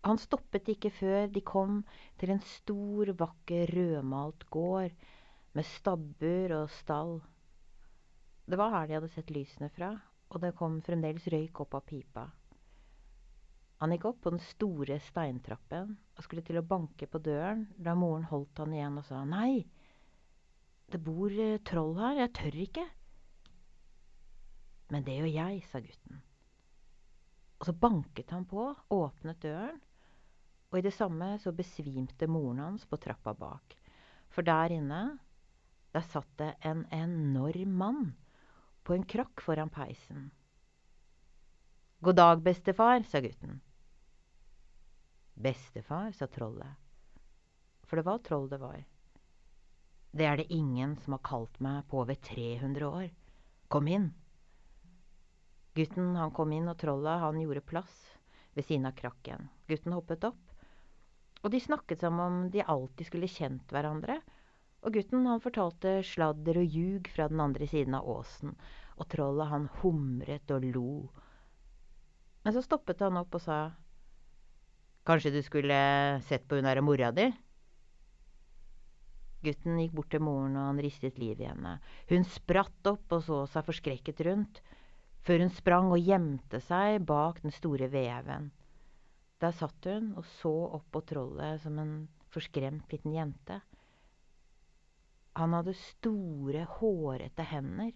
[SPEAKER 2] Han stoppet ikke før de kom til en stor, vakker, rødmalt gård med stabbur og stall. Det var her de hadde sett lysene fra, og det kom fremdeles røyk opp av pipa. Han gikk opp på den store steintrappen og skulle til å banke på døren da moren holdt han igjen og sa nei. Det bor eh, troll her, jeg tør ikke. Men det gjør jeg, sa gutten. Og så banket han på, åpnet døren, og i det samme så besvimte moren hans på trappa bak. For der inne, der satt det en enorm mann på en krakk foran peisen. God dag, bestefar, sa gutten. Bestefar, sa trollet. For det var troll det var. Det er det ingen som har kalt meg på over 300 år. Kom inn. Gutten han kom inn, og trollet han gjorde plass ved siden av krakken. Gutten hoppet opp, og de snakket som om de alltid skulle kjent hverandre. Og gutten han fortalte sladder og ljug fra den andre siden av åsen, og trollet han humret og lo. Men så stoppet han opp og sa, Kanskje du skulle sett på hun derre mora di? Gutten gikk bort til moren, og han ristet liv i henne. Hun spratt opp og så seg forskrekket rundt, før hun sprang og gjemte seg bak den store veven. Der satt hun og så opp på trollet som en forskremt liten jente. Han hadde store, hårete hender.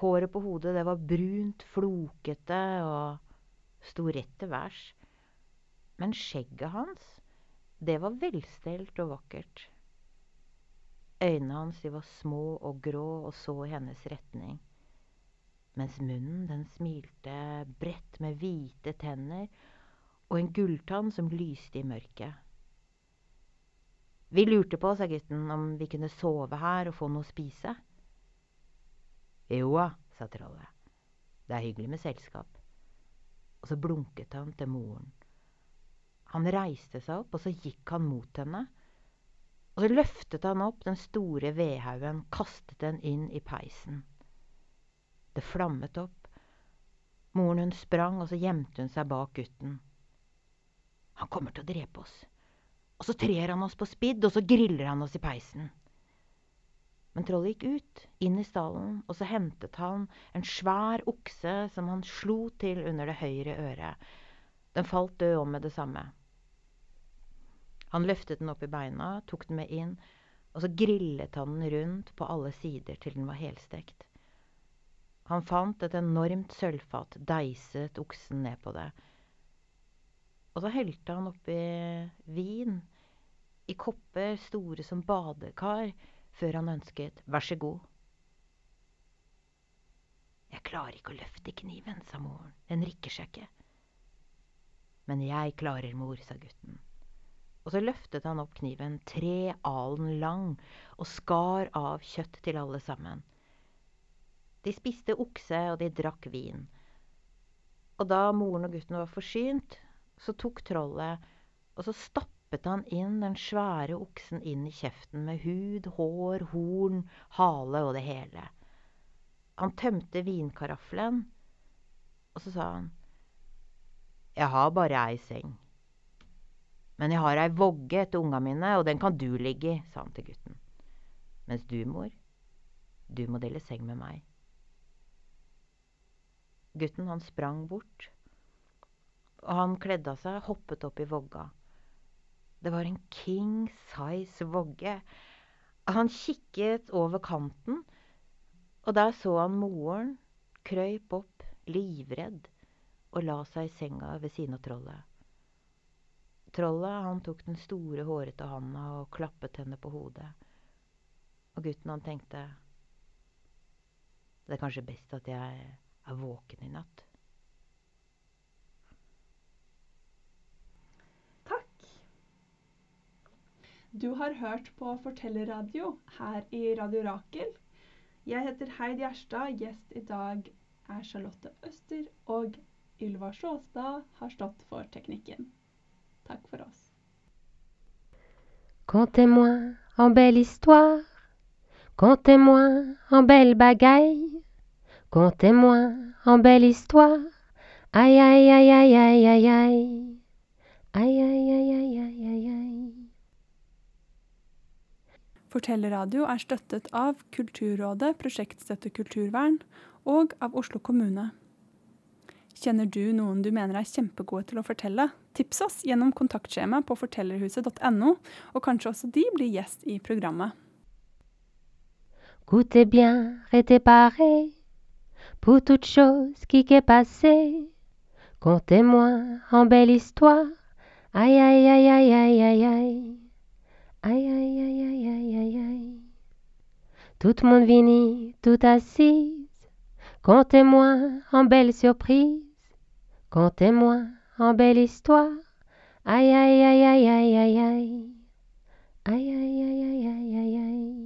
[SPEAKER 2] Håret på hodet det var brunt, flokete og sto rett til værs. Men skjegget hans, det var velstelt og vakkert. Øynene hans var små og grå og så i hennes retning. Mens munnen den smilte bredt med hvite tenner og en gulltann som lyste i mørket. Vi lurte på, sa gutten, om vi kunne sove her og få noe å spise. Joa, sa trollet. Det er hyggelig med selskap. Og så blunket han til moren. Han reiste seg opp, og så gikk han mot henne og så løftet han opp den store vedhaugen, kastet den inn i peisen. Det flammet opp. Moren hun sprang, og så gjemte hun seg bak gutten. Han kommer til å drepe oss. Og så trer han oss på spidd, og så griller han oss i peisen. Men trollet gikk ut, inn i stallen, og så hentet han en svær okse som han slo til under det høyre øret. Den falt død om med det samme. Han løftet den opp i beina, tok den med inn, og så grillet han den rundt på alle sider til den var helstekt. Han fant et enormt sølvfat, deiset oksen ned på det. Og så helte han oppi vin i kopper store som badekar, før han ønsket vær så god. Jeg klarer ikke å løfte kniven, sa moren, den rikker seg ikke. Men jeg klarer, mor, sa gutten. Og så løftet han opp kniven, tre alen lang, og skar av kjøtt til alle sammen. De spiste okse, og de drakk vin. Og da moren og gutten var forsynt, så tok trollet, og så stappet han inn den svære oksen inn i kjeften med hud, hår, horn, hale og det hele. Han tømte vinkaraffelen, og så sa han, Jeg har bare ei seng. Men jeg har ei vogge etter unga mine, og den kan du ligge i, sa han til gutten. Mens du, mor, du må dele seng med meg. Gutten, han sprang bort, og han kledde av seg, hoppet opp i vogga. Det var en king size vogge. Han kikket over kanten, og der så han moren krøyp opp, livredd, og la seg i senga ved siden av trollet. Trollet han tok den store, hårete handa og klappet henne på hodet. Og gutten han tenkte Det er kanskje best at jeg er våken i natt.
[SPEAKER 3] Takk. Du har hørt på Fortellerradio her i Radio Rakel. Jeg heter Heid Gjerstad. Gjest i dag er Charlotte Øster, og Ylva Sjåstad har stått for teknikken. Takk for oss.
[SPEAKER 1] Contez-moi en belle histoire, contez-moi en belle bagaille, contez-moi en belle histoire, aïe aïe aïe aïe aïe aïe aïe, aïe aïe aïe aïe aïe aïe.
[SPEAKER 3] Fortellerradio er støttet av Kulturrådet, Prosjektstøtte kulturvern og av Oslo kommune. Kjenner du noen du mener er kjempegode til å fortelle? Tips oss gjennom kontaktskjema på fortellerhuset.no, og kanskje også de blir gjest i programmet.
[SPEAKER 1] Goûtez bien, parés pour toute chose qui est passée. Contez-moi en belle histoire, aïe aïe aïe aïe aïe aïe, aïe. Tout le monde vini, tout assise, contez-moi en belle surprise, contez-moi en belle histoire, aïe aïe aïe aïe aïe aïe aïe, aïe aïe aïe aïe aïe aïe aïe.